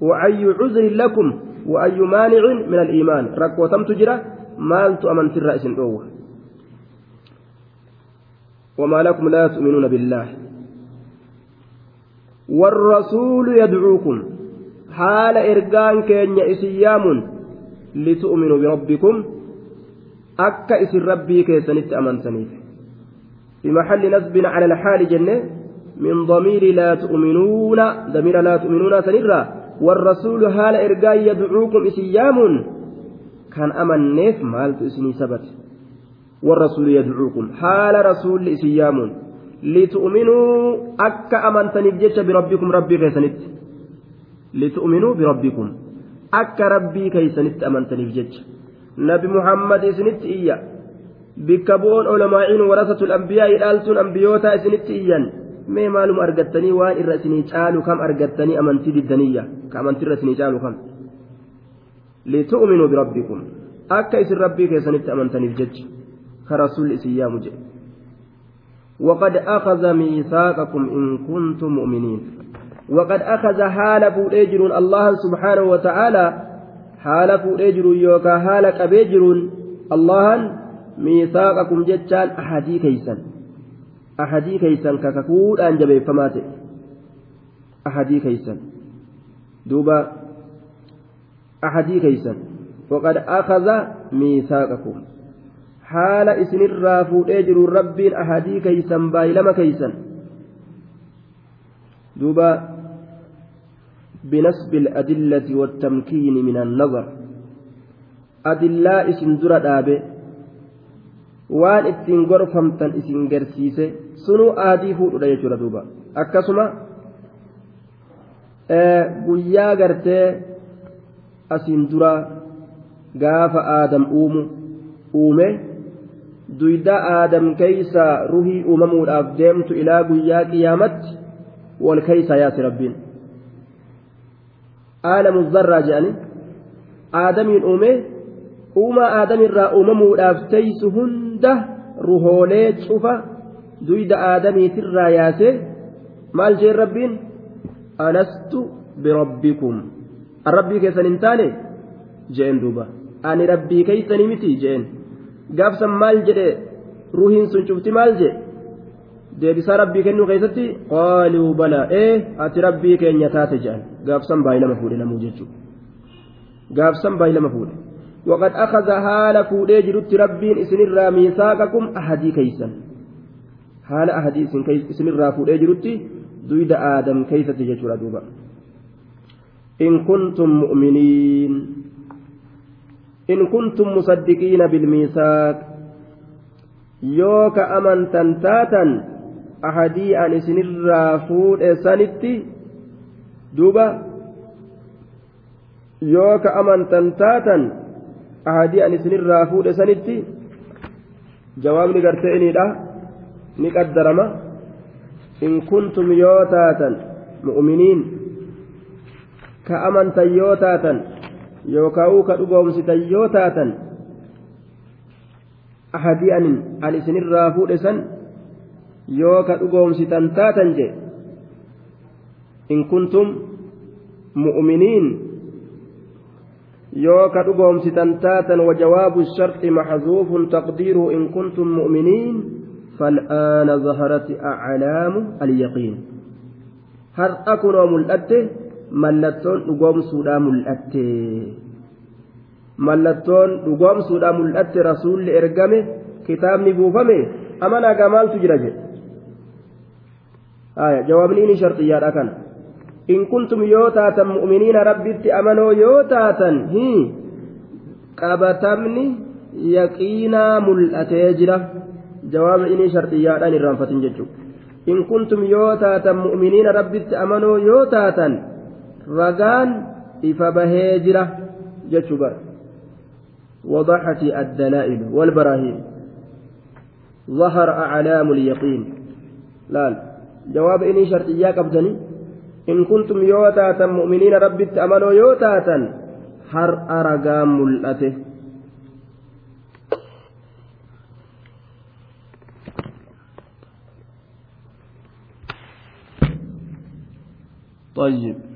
وأي عذر لكم وأي مانع من الإيمان ركوتم تجرى مالت أمنت الرأس أوه وما لكم لا تؤمنون بالله والرسول يدعوكم حال إرقان كين إسيام لتؤمنوا بربكم أكا إسر ربي كيسنت أمنتني في محل نسب على الحال جنة من ضمير لا تؤمنون ضمير لا تؤمنون سنرا والرسول هال إرقاء يدعوكم إسيام كان أمنيف مالت إسني سبت. والرسول يدعوكم حال رسول إسيام لتؤمنوا أكا أمنتني بجيش بربكم ربي كيسنت لتؤمنوا بربكم. Akka rabbii keeysanitti amantaniif jecha nabi muhammad isinitti iyya bikka bu'oon olamaa'iin warasatul ambiyaa'i dhaaltuun ambiyootaa isinitti iyyan mee maalum argattanii waan irra isinii caalu kam argattanii amantii diddaniyya ka amantiirra isinii caalu kam litu'minuu birabbikum akka isin rabbii keessanitti amantaniif jecha ka rasuulli isin yaamu jedhe وقد أخذ ميثاقكم إن كنتم مؤمنين وقد أخذ حال فؤجر الله سبحانه وتعالى حال فؤجر يوكا حال كبيجر الله ميثاقكم جتان أحدي كيسا أحدي كيسا كككود أنجبي فمات أحدي كيسا دوبا. أحدي كيسا وقد أخذ ميثاقكم. حال إسن الرافو أجر رب أحدي كيسا بايلما كيسا دوبا. بنسب الأدلة والتمكين من النظر أدلاء إسن درا دابه waan ittiin gorfamtan isin garsiise sunuu aadii fuudhudha jechuudha duuba akkasuma guyyaa gartee asiin dura gaafa aadam uumu uume duyda aadam keeysa ruhii uumamuudhaaf deemtu ilaa guyyaa qiyaamatti wal keeysa yaasi rabbiin aalamu zarraa jedhani. Aadamiin uume uumaa aadamirraa uumamuudhaaf teeysu hunda ruhoolee cufa duyda aadamiitirraa yaase. Maal jeen rabbiin? Alastu birabbikum an rabbii keessan hin taane? Jeen duuba. Ani rabbii keeysanii miti? Jeen. Gaafsan maal jedhe? Ruhiin sun cufti maal jedhe deebisaa rabbii kennuu keessatti qaaluu balaa ee ati rabbii keenya taate jedhan. Gaafsan baay'ilama fuudhe namuu jechuudha. Gaafsan baay'ilama fuudhe. Waqad akaza haala fuudhee jirutti rabbiin isinirraa miisaaqakum ahadii keeysan. Haala ahadii isinirraa fuudhee jirutti duyda aadam keeysatti jechuudha duuba. In kuntum mu'miniin. In kuntum musaddiqiina bilmiisaaq yoo ka amantan taatan ahadii an isinirraa fuudhe sanitti duuba yoo ka amantan taatan ahadii an isinirraa fuudhe sanitti jawaabni gartee iniidha ni qaddarama in kuntum yoo taatan mu'miniin ka amantan yoo taatan yookaan ka dhugoomsitan yoo taatan ahadii an isinirraa fuudhe yoo ka dhugoomsitan taatan je in kuntum mu'miniin yoo ka dhugoomsitan taatan wajawaabu sharxi maxzuufun taqdiiruhu in kuntum mu'miniin فالآن ظهرت أعلام اليقين هل أكون ملأته نقوم سودا ملأته ملتون نقوم سودا ملأته رسول إرقامه كتابني بوفمه أمانا قمال تجرجه آية جوابني إني شرطيات أكن إن كنتم يوتاتا مؤمنين ربي أمنوا يوتاتا هي inni sharxiyyaadhaan irraanfatin jechuudha in kuntum yoo taatan mu'miniina rabbitti amanoo yoo taatan ragaan ifa bahee jira jechuu bara وضحت الدلائل والبراهين ظهر أعلام اليقين لا جواب إني شرطيا قبضني. إن كنتم يوتاتا مؤمنين ربي أمنوا يوتاتا هر أرقام ملأته. طيب.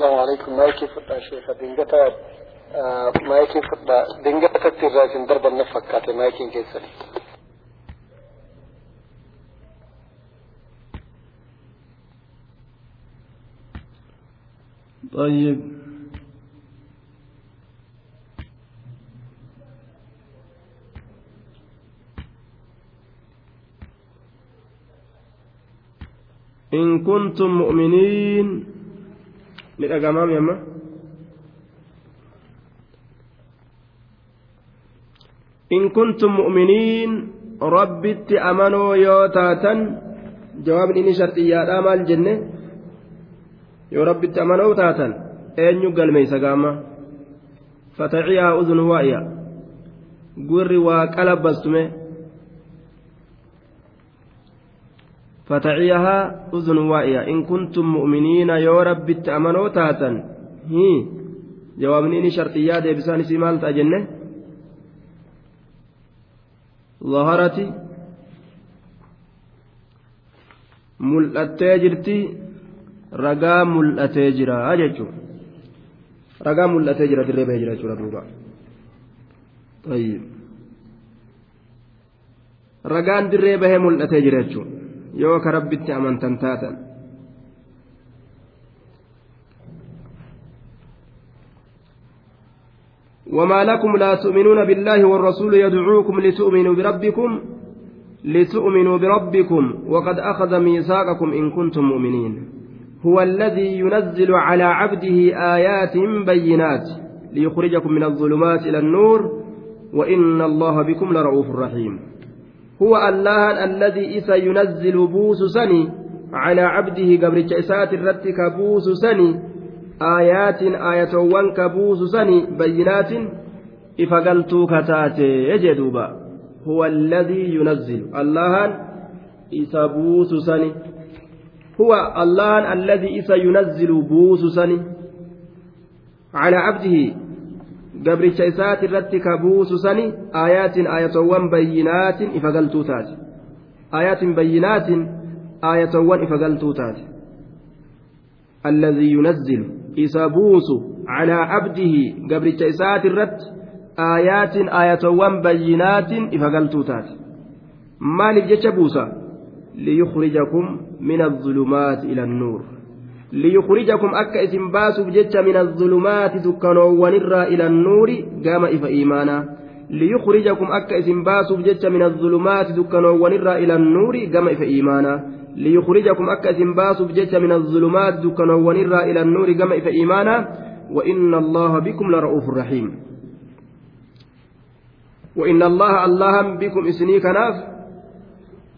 السلام عليكم. مايكي فدا شيخ؟ دنگتا مايكي فدا دنگتا تيراسين درب النفقات مايكي كيسري طيب. إن كنتم مؤمنين midhagamaami amma in kuntum mu'miniin rabbitti amanoo yoo taatan jawaabni inni sharxiyyaadhaa maal jenne? Yoo rabbitti amanoo taatan eenyu galmeeysa gaama? Fataciyaa uzun waa'ya gurri waa qalabbastume فتعيها أذن وائية إن كنتم مؤمنين يا رب أمنوا تاتا هي جوابني شرطيات بسان سمال تأجنة ظهرت ragaa mul'atee jira jechuudha ragaa mul'atee jira dirree bahee jira jechuudha duuba ragaan dirree bahee mul'atee jira yoo ka rabbitti amantan taatan. وما لكم لا تؤمنون بالله والرسول يدعوكم لتؤمنوا بربكم لتؤمنوا بربكم وقد أخذ ميثاقكم إن كنتم مؤمنين. هو الذي ينزل على عبده آيات بينات ليخرجكم من الظلمات إلى النور وإن الله بكم لرؤوف رحيم. هو الله الذي إذا ينزل بوس سني على عبده قبل إسات الرتك بوس سني. آيات آية وانك بوس سني بينات إفقلتو كتاتي. يجدوبا هو الذي ينزل. الله إذا بوس سني. هو الله الذي إذا ينزل بوس سني على عبده. Gabricha isaati irratti ka buusu sani aayaatin aayatowwan bayyinaatin ifa galtuu taate aayaatin bayyinaatin aayatowwan ifa galtuu taate الذي ينزل إسابوس على عبده قبل إسات الرت آيات آية بينات إفقلتوتات ما نجيش بوسا ليخرجكم من الظلمات إلى النور ليخرجكم أكا إسم باسوا بجتش من الظلمات دكانوان الرا إلى النور قام إف إيمانا. ليخرجكم أكا إسم بجتش من الظلمات دكانوان الرا إلى النور قام إف إيمانا. ليخرجكم أكا إسم بجتش من الظلمات دكانوان الرا إلى النور قام إف إيمانا. وإن الله بكم لرؤوف رحيم. وإن الله الله بكم إسني كناف.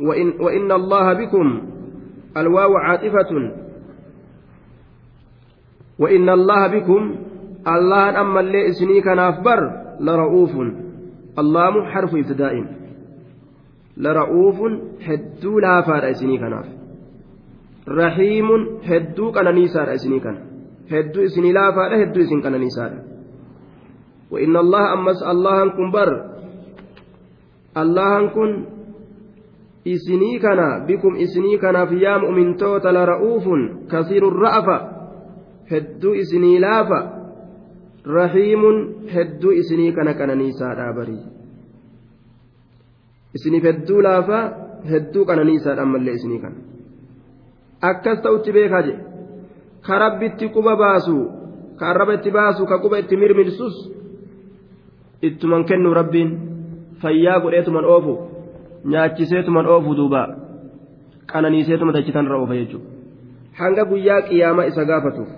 وإن, وإن الله بكم الواو عاطفة. وإن الله بكم الله أما اللي إسني كناف بر لرؤوف. اللام حرف ابتداء. لرؤوف هدو لا فار إسني كناف رحيم هدو كنانيسار إسني كان. هدو إسني لا فار هدو إسن كنانيسار وإن الله أمس الله كن بر. الله كن isinii kana bikum isinii kanaaf yaa mu'mintoota la ra'uufun kasiiru ra'afa hedduu isinii laafa? Rahiimun hedduu isinii kana qananiisaadha barii. Isiniif hedduu laafa hedduu qananiisaadha ammallee isinii kana. Akkas ta'utti beekaa jedhe ka rabbitti quba baasu ka arraba itti baasu ka quba itti mirmirsus ittuman kennu rabbiin fayyaa godheetuman oofu nyaachiseetuman oofu duuba qananiiseetuma dachitan irra oofa jechuudha hanga guyyaa qiyyaama isa gaafatuuf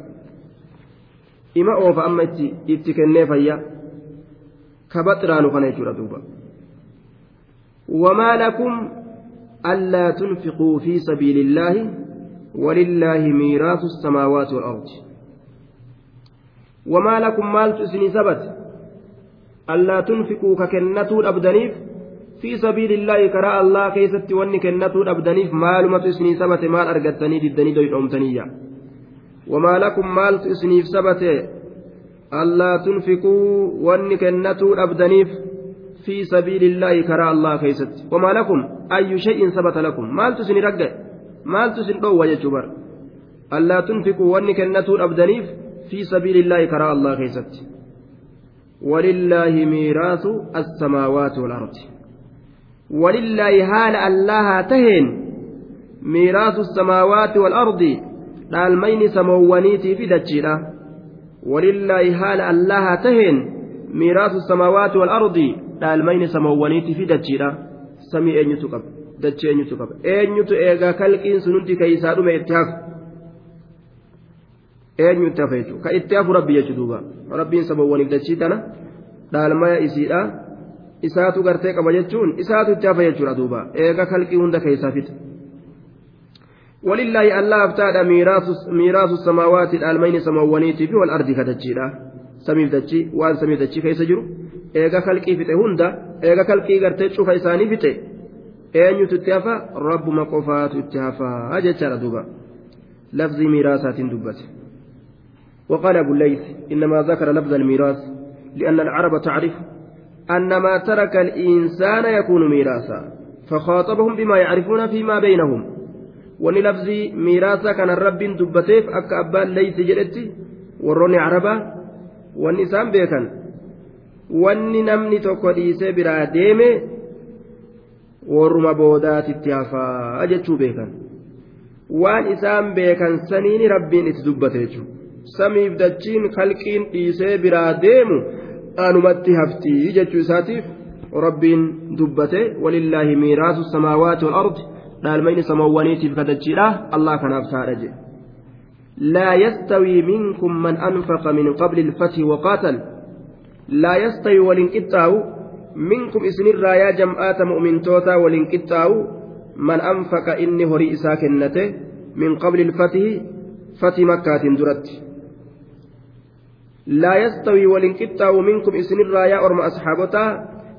ima oofa amma itti kennee fayyaa kabaxiraanu kana jechuudha duuba. وما لكم ألا تنفقوا في سبيل الله ولله ميراث السماوات والأرض وما لكم مال تسني سبت ألا تنفقوا ككنتوا أبدنيف في سبيل الله كراء الله كيست واني كنتو أبدنيف مال ما تسني سبت مال أرقدتني وما لكم مال تسني سبت ألا تنفقوا واني كنتو أبدنيف في سبيل الله كراء الله كيست. وما لكم؟ أي شيء ثبت لكم؟ مال تسني رقع مال تسني قوة يجبر ألا تنفقوا واني كنتو أبدنيف في سبيل الله كراء الله كيست. ولله ميراث السماوات والأرض. ولله حال الله تهين. ميراث السماوات والأرض dhaalmayni samoowwaniitii fi dachiidha. Walillaahi haala allaha taheen miiraasu samaawaati walardi dhaalmayni samoowwaniitii fi dachiidha. Samii eenyutu qaba? Dachii eenyutu qaba? Eenyutu eegaa kalqiin sun hundi keeysaa dhume itti hafu? Eenyu itti hafa jechuudha. Ka itti hafu rabbi jechuu duuba. Rabbiin samoowwaniif dachii tana dhaalmaya isiidha. Isaatu gartee qaba jechuun isaatu itti hafa jechuudha duuba. Eega kalqii hunda keessaa fixa ولله الله ابتدى ميراث السماوات الالمين سماوانيتي في والأرض كتجيدا سميف دجي وان سميف دجي كيس جرو ايغا خلقي فته هندا ايغا خلقي غرتي شوف إساني فته اينيو تتيافا رب ما قفات تتيافا. اجترا دوبا. لفظ ميراثات دبت وقال أبو الليث إنما ذكر لفظ الميراث لأن العرب تعرف أن ما ترك الإنسان يكون ميراثا فخاطبهم بما يعرفون فيما بينهم. Wani labzii miiraasa kana rabbiin dubbateef akka abbaan leeysi jedhetti warroonni carabaa wanni isaan beekan. Wanni namni tokko dhiisee biraa deeme warruma boodaatitti hafaa jechuu beekan. Waan isaan beekan saniini rabbiin itti dubbate jechuudha samiif dachiin kalqiin dhiisee biraa deemu anumatti haftii jechuu isaatiif rabbiin dubbate. Walillaahi miiraasu samaawaati wal dhaalmayni samawwaniitiif kadachiidha allah kanaaf taadha jedhe لا يستوي منكم من أنفق من قبل الفتح وقاتل لا يستوي ولنكتاو منكم إسن الرايا جمعات مؤمن توتا ولنكتاو من أنفق إني هري إساكنته من قبل الفتح فتح مكة درت لا يستوي ولنكتاو منكم إسن الرايا أرم أصحابتا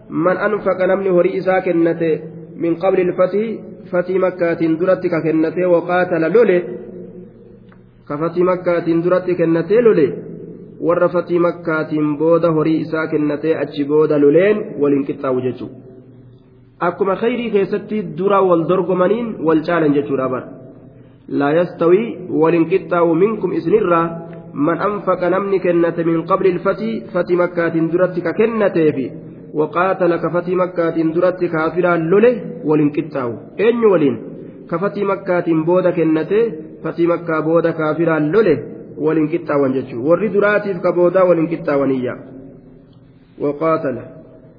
من أنفق نمني هري إسا كنته من قبل الفتح فتح مكة درتك كنته وقاتل لولي كفتح مكة درتك كنته لولي isaa kennatee achi booda loleen waliin qixxaawu jechuudha akkuma khayrii keessatti dura wal dorgomaniin wal caalan jechuudha bara laa yastawii waliin qixxaawu minkum isinirraa من أنفق نمني كنة من قبل الفتي فتي مكة waqaatala kafatii makkaatiin duratti kaafiraan lole waliin qixxaawu eenyu waliin kafatii makkaatiin booda kennatee fatii makkaa booda kaafiraan lole waliin qixxaawan jechuudha warri duraatiif ka boodaa waliin qixxaawaniyya waqaatala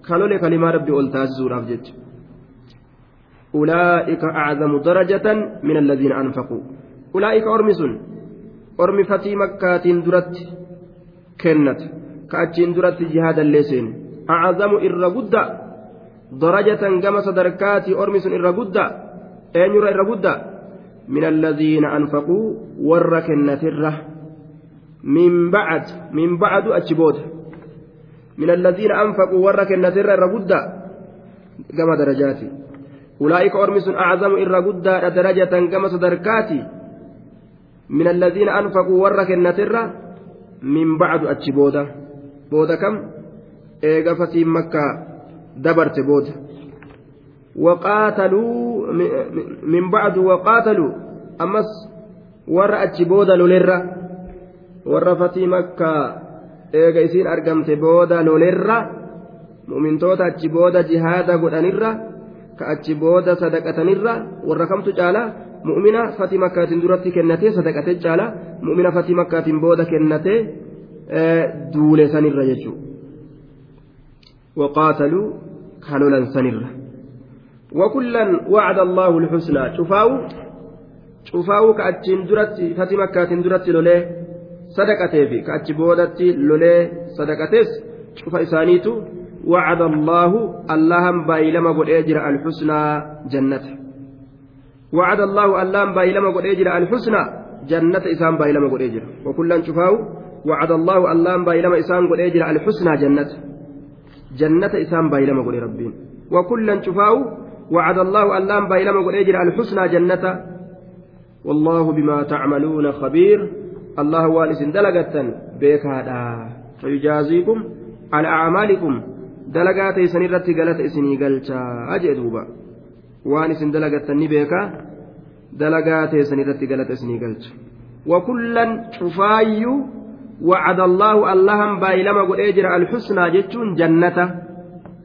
ka lole kalimaa rabbi ol taasisuudhaaf jecha ulaa'ika acdamu darajatan min alladiina anfaquu ulaa'ika ormi sun ormi fatii makkaatiin duratti kennate ka achiin duratti jihaadallee seene irra gudda eenyurra irra gudda min alladhiina anfaquu warra kennatirra min bacd min bacdu achi booda min alladhiina anfaquu warra kennatirra irra gudda gama darajaati ulaa'ika ormi sun aczamu irra guddaadha darajatan gama sadarkaati min alladhiina anfaquu warra kennatirra min bacdu achi booda booda kam eega fatiin makkaa dabarte booda. Waqaataluu min bacdu waqaataluu ammas warra achi booda lolerra warra fatii makkaa eega isiin argamte booda lolerra mu'mintoota achi booda jihaada godhanirra ka achi booda sadaqatanirra warra kamtu caala mu'mina fatii makkaatiin duratti kennatee sadaqate caala mu'mina fatii makkaatiin booda kennatee duule sanirra jechuudha kalolan sanirra wakullan wacda allahu lxusnaa cufaawu cufaawu ka achiin duratti fatii makkaatiin duratti lolee sadaqateefi ka achi boodatti lolee sadaqatees cufa isaaniitu وعد الله اللهم بايلما قد اجر الحسنى جنة وعد الله اللهم بايلما قد اجر الحسنى جنة إسام بايلما قد اجر وكلا شفاو وعد الله اللهم بايلما إسام قد اجر الحسنى جنة جنة إسام بايلما قد ربين. وكلا شفاو وعد الله اللهم بايلما قد اجر الحسنى جنة. والله بما تعملون خبير. الله والس دلقة بك هذا. فيجازيكم على أعمالكم. dalagaa teessan irratti galata isinii galchaa jee duuba waan isin dalagattan ni beeka dalagaa teessan irratti galata وعد الله اللهم بايلما قد أجر الحسنى جتون جنة.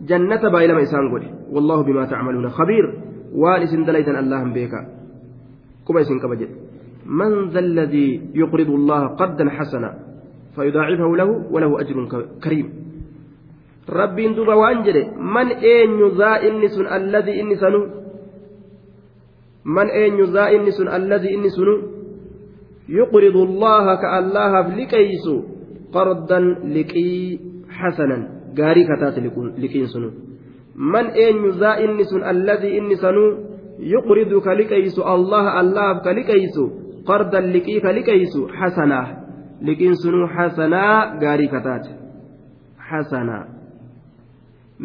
جنة بايلما إسان قد. والله بما تعملون خبير. وان اسن دليتا اللهم بيكا كما اسن كبجد من ذا الذي يقرض الله قرضا حسنا فيضاعفه له وله أجر كريم. rabbiin duba waan jedhe man eenyu zaa inni sun alladii inni sanu man eenyu zaa liqeeysu qardan liqii hasanan gaarii kataate liqiin sunu man eenyu zaa inni sun alladii inni sanu yuqridu ka liqeeysu allaha allahaaf ka liqeeysu qardan liqii ka liqeeysu hasanaa liqiin sunu hasanaa gaarii kataate hasanaa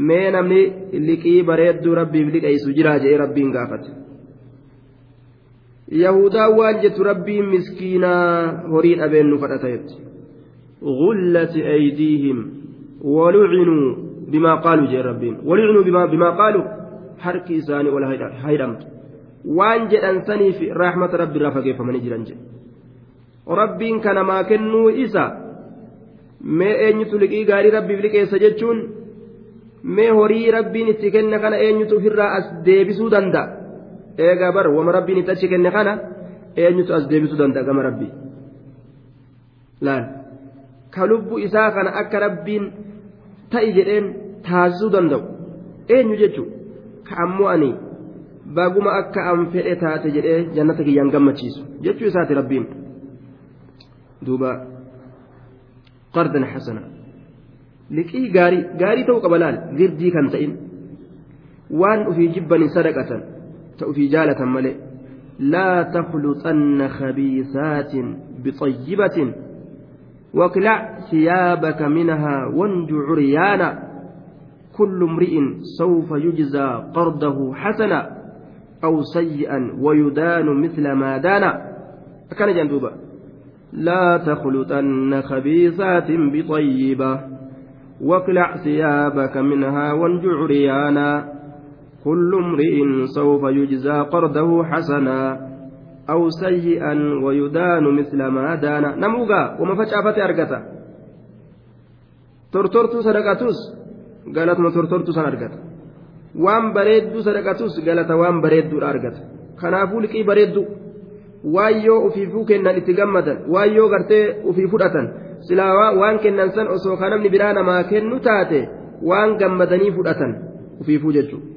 mee namni liqii bareedduu rabbiif liqeessu jiraa jedhee rabbiin yahudaa waan jettu rabbiin miskiinaa horii dhabeen nu kadhata jetti غلت أيديهم ولعنوا بما قالوا جاء ربين ولعنوا بما, بما قالوا حرك إساني ولا هيرمت وان جدن سني في رحمة ربي رافقه فمن جران ربين كان ما كنوا إسا ما أن يتلقي غاري ربي سجدون mee horii rabbiin itti kenne kana eenyutu ofirraa as deebisuu danda'a? Eegaa bar wama rabbiin itti achi kenne kana eenyutu as deebisuu danda'a gama rabbii laal ka lubbu isaa kana akka rabbiin ta'i jedheen taasisuu danda'u eenyu jechuun ka ammoo ani baguma akka an fedhe taate jedhee jannata kiyyaan gammachiisu jechuu isaati rabbiin duuba qardan hasana. liqii gaarii gaarii ta'uu qaba laal girdii kan ta'in waan ufii jibbanii sadaqatan ufii jaalatan malee laa takhluxanna khabiisaatin bixayyibatin واقلع ثيابك منها وانجع عريانا. كل امرئ سوف يجزى قرضه حسنا أو سيئا ويدان مثل ما دان كان جندوبا لا تخلطن خبيثات بطيبة واقلع ثيابك منها وانجع ريانا كل امرئ سوف يجزى قرده حسنا أو سيئا ويدان مثل ما دان نموغا وما فجأة أرقتا ترترت صدقاتوس قالت ما ترترت سن أرقتا وان بريدو صدقاتوس قالت وان بريدو أرقتا yoo ufiifuu kennan itti gammadan waan yoo gartee ufii fudhatan silaa waan kennan san osoo ka namni biraa namaa kennu taate waan gammadanii fudhatan ufiifuu jechuudha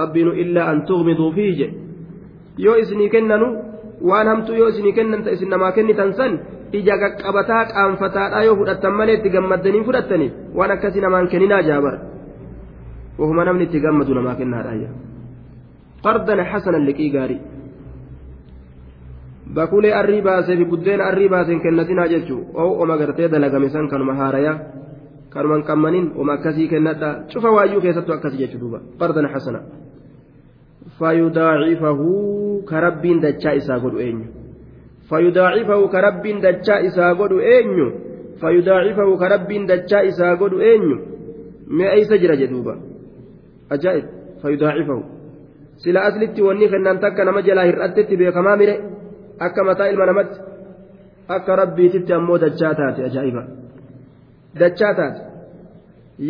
rabbiinu illaa an tuqmiduu fihi jedhe yoo isinii kennanu waan hamtuu yoo isinii kennan ta isin namaa kennitan san ija qaqqabataa qaanfataadhaa yoo fudhattan malee itti gammadanii fudhattaniif waan akkasii namaan kenninaa jaabar وهما نمني تجمد لما كنا رأيا قرضا حسنا لكي قاري bakulee arrii baasee fi buddeena arrii baaseen kennatinaa jechuun oo oma gartee dalagame san kanuma haarayaa kanuma hin qammaniin oma akkasii kennadha. Cufa waayyuu keessattuu akkasii jechuu duuba. Qardan hasana. Fayudaacifahu ka rabbiin dachaa isaa godhu eenyu? Fayudaacifahu ka rabbiin dachaa isaa godhu eenyu? Fayudaacifahu ka rabbiin dachaa isaa godhu eenyu? Mee eeysa jira jedhuuba ajaa'ib. Fayudaacifahu. Sila aslitti wanni kennan takka nama jalaa hir'attetti beekamaa mire? Akka mataa ilma namatti? Akka rabbiititti ammoo dachaa taate ajaa'iba dachaa taate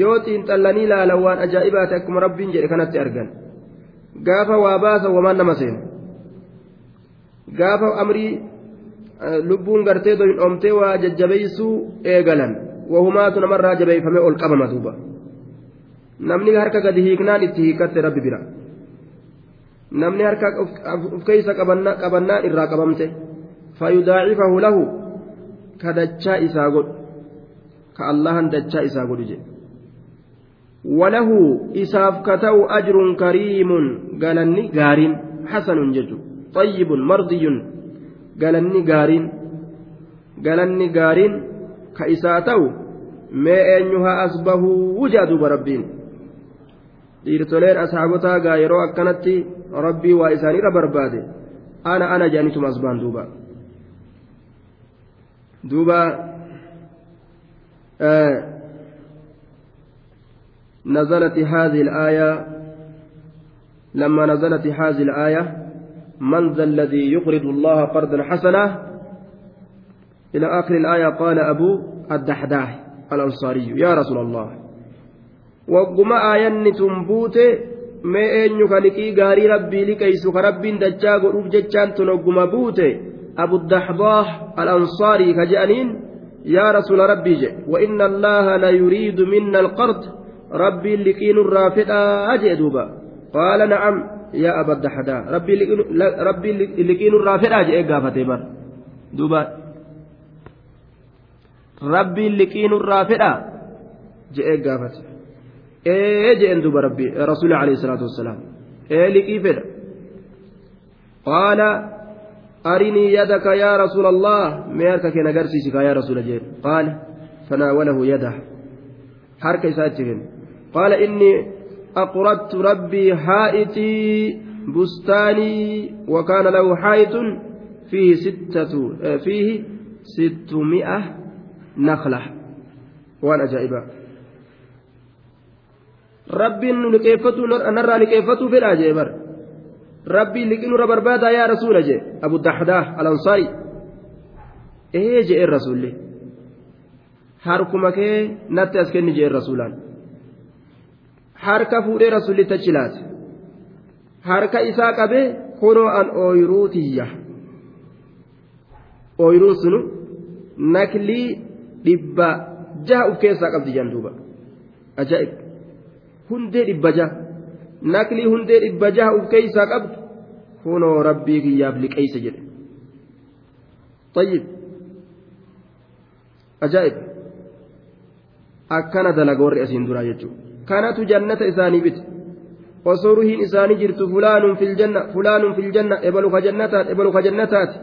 yoo xiinxallanii ilaalan waan ajaa'ibaate akkuma rabbiin jedhe kanatti argan. Gaafa waa baasa wamaan nama seenu. Gaafa amrii lubbuun gartee doyin oomtee waa jajjabeeysuu eegalan wahumaatu namarraa jabeeyfamee ol qabama duuba. Namni harka gadi hiiknaan itti hiikatte rabbi bira. Namni harka uf keeysa qabannaan irraa qabamte fayudaacifahu lahu ka dachaa isaa godhu ka allahan dachaa isaa godhu jedhe. Walahu isaaf ka ta'u ajrun kariimun galanni gaariin hasanun jechu. Xayyibun mardiyun galanni gaariin galanni gaariin ka isaa ta'u mee eenyu eenyuhaa asbahuu wujaa duuba rabbiin. Dhiirtoleen asxaabotaa gaa yeroo akkanatti rabbii waa isaanirra barbaade. Ana ana jaanituma asbaan duuba. Duuba نزلت هذه الآية لما نزلت هذه الآية من ذا الذي يقرض الله قرضا حسنا؟ إلى آخر الآية قال أبو الدحداح الأنصاري يا رسول الله. وقم آية تنبوت ما أين كالكي غاري ربي لكيس ربي دجا قروف ججان تنقم بوت. أبو الدحضاح الأنصاري كجأنين يا رسول ربي جي وإن الله لا يريد منا القرض. ربي لكين الرافدة أجي دوبا. قال نعم. يا أبا الدحداح ربي ربي لكين الرافدة أجي إيقافة بر دوبا. ربي لكين الرافدة جي إيقافة ee jeen duba rabbi rasuuli alayhi salaatu wassalaam ee liqii fedha qaala arinii yadaka yaa rasuula allah mee harka keen agarsiisi kaa yaa rasuula jeen qaala fanaawalahu yadah harka isaa itti kenne qaala innii aqradtu rabbii haa'itii bustaanii wakaana lahu haa'itun fiihi sittatu fiihi sittumi'a nakla waan ajaa'ibaa rabbiin nu liqeeffatu narraa liqeeffatu fedhaa jee bar rabbiin liqii nurra barbaadaa yaa rasuula jee. Abu daxdaa alansaari ee je'een rasuulli. Harkuma kee natti as kenni je'een rasuulaan. Harka fuudhee rasuulli tachi laate. Harka isaa qabee kunoo an ooyiruu tiyya. Ooyiruun sunu naklii dhibba jaha uf keessaa qabdi jan duuba. Ajaa'ib. Hundee dhibba jaha naklii hundee dhibba jaha uf keeysaa qabdu kunoo rabbii kiyyaaf liqeeyse jedhe طيب ajaa'ib akkana dalaga warri asiin duraa jechuudha kanatu jannata isaanii bite osoo ruhiin isaanii jirtu fulaanun filjanna fulaanun filjanna ebalu ka jannataati ebalu ka jannataati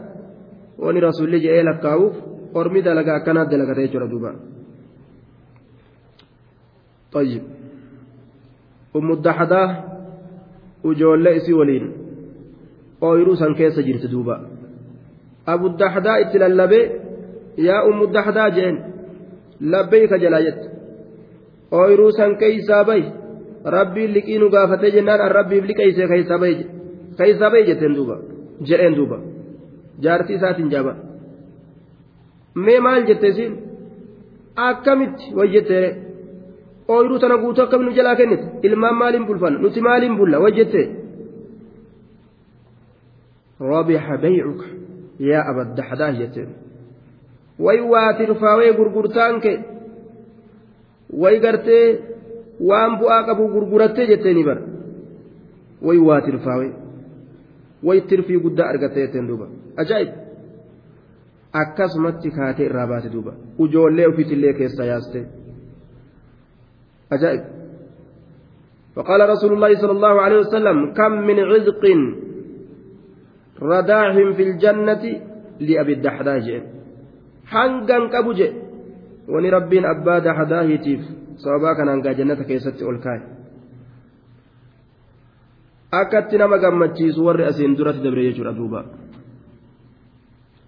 wani rasuulli jedhee lakkaa'uuf ormi dalaga akkanaa dalagata jechuudha duuba طيب أم الدحداه وجولة إسي ولين ooyiruu san keessa jirti duuba abu daxdaa itti lallabe yaa ummu daxdaa jeen labbeeyka jalaa jette ooyiruu san keeysaa bay rabbiin liqii nu gaafatee jennaan an rabbiif liqeeyse keeysaa bay jetteen duuba jedheen duuba jaartii isaatiin jaaba mee maal jette isiin akkamitti way jetteere ooyiruu tana guutuu akkam nu jalaa kennite. Ilmaan maaliin bulfan? Nuti maaliin bulla? Wajjette rabixa baycuka. Yaa abaddaxdaa jetteen way waa tirfaawee gurgurtaan kee? Way gartee waan bu'aa qabu gurgurattee jetteeni bara. Way waa tirfaawee way tirfii guddaa argatte jetteen duuba. Ajaa'ib. Akkasumatti kaatee irraa baate duuba. Ujoollee ofiitillee keessaa yaastee ajaa'ib فقال رسول الله صلى الله عليه وسلم كم من عزق رداح في الجنة لأبي الدحداج حنقا كبج وني ربين أبا gaa jannata keessatti ol kaa'e akkatti nama gammachiisu warri asiin duratti dabre jechuudha duuba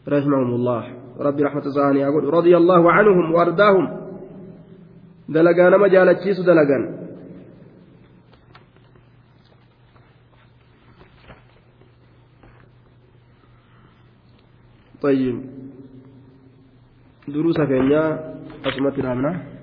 رحمهم الله. ربي رحمة زاني. أقول رضي الله عنهم وأرضاهم. دلقان ما جالتشيس دلقان طيب دروس كينيا أسمت رامنا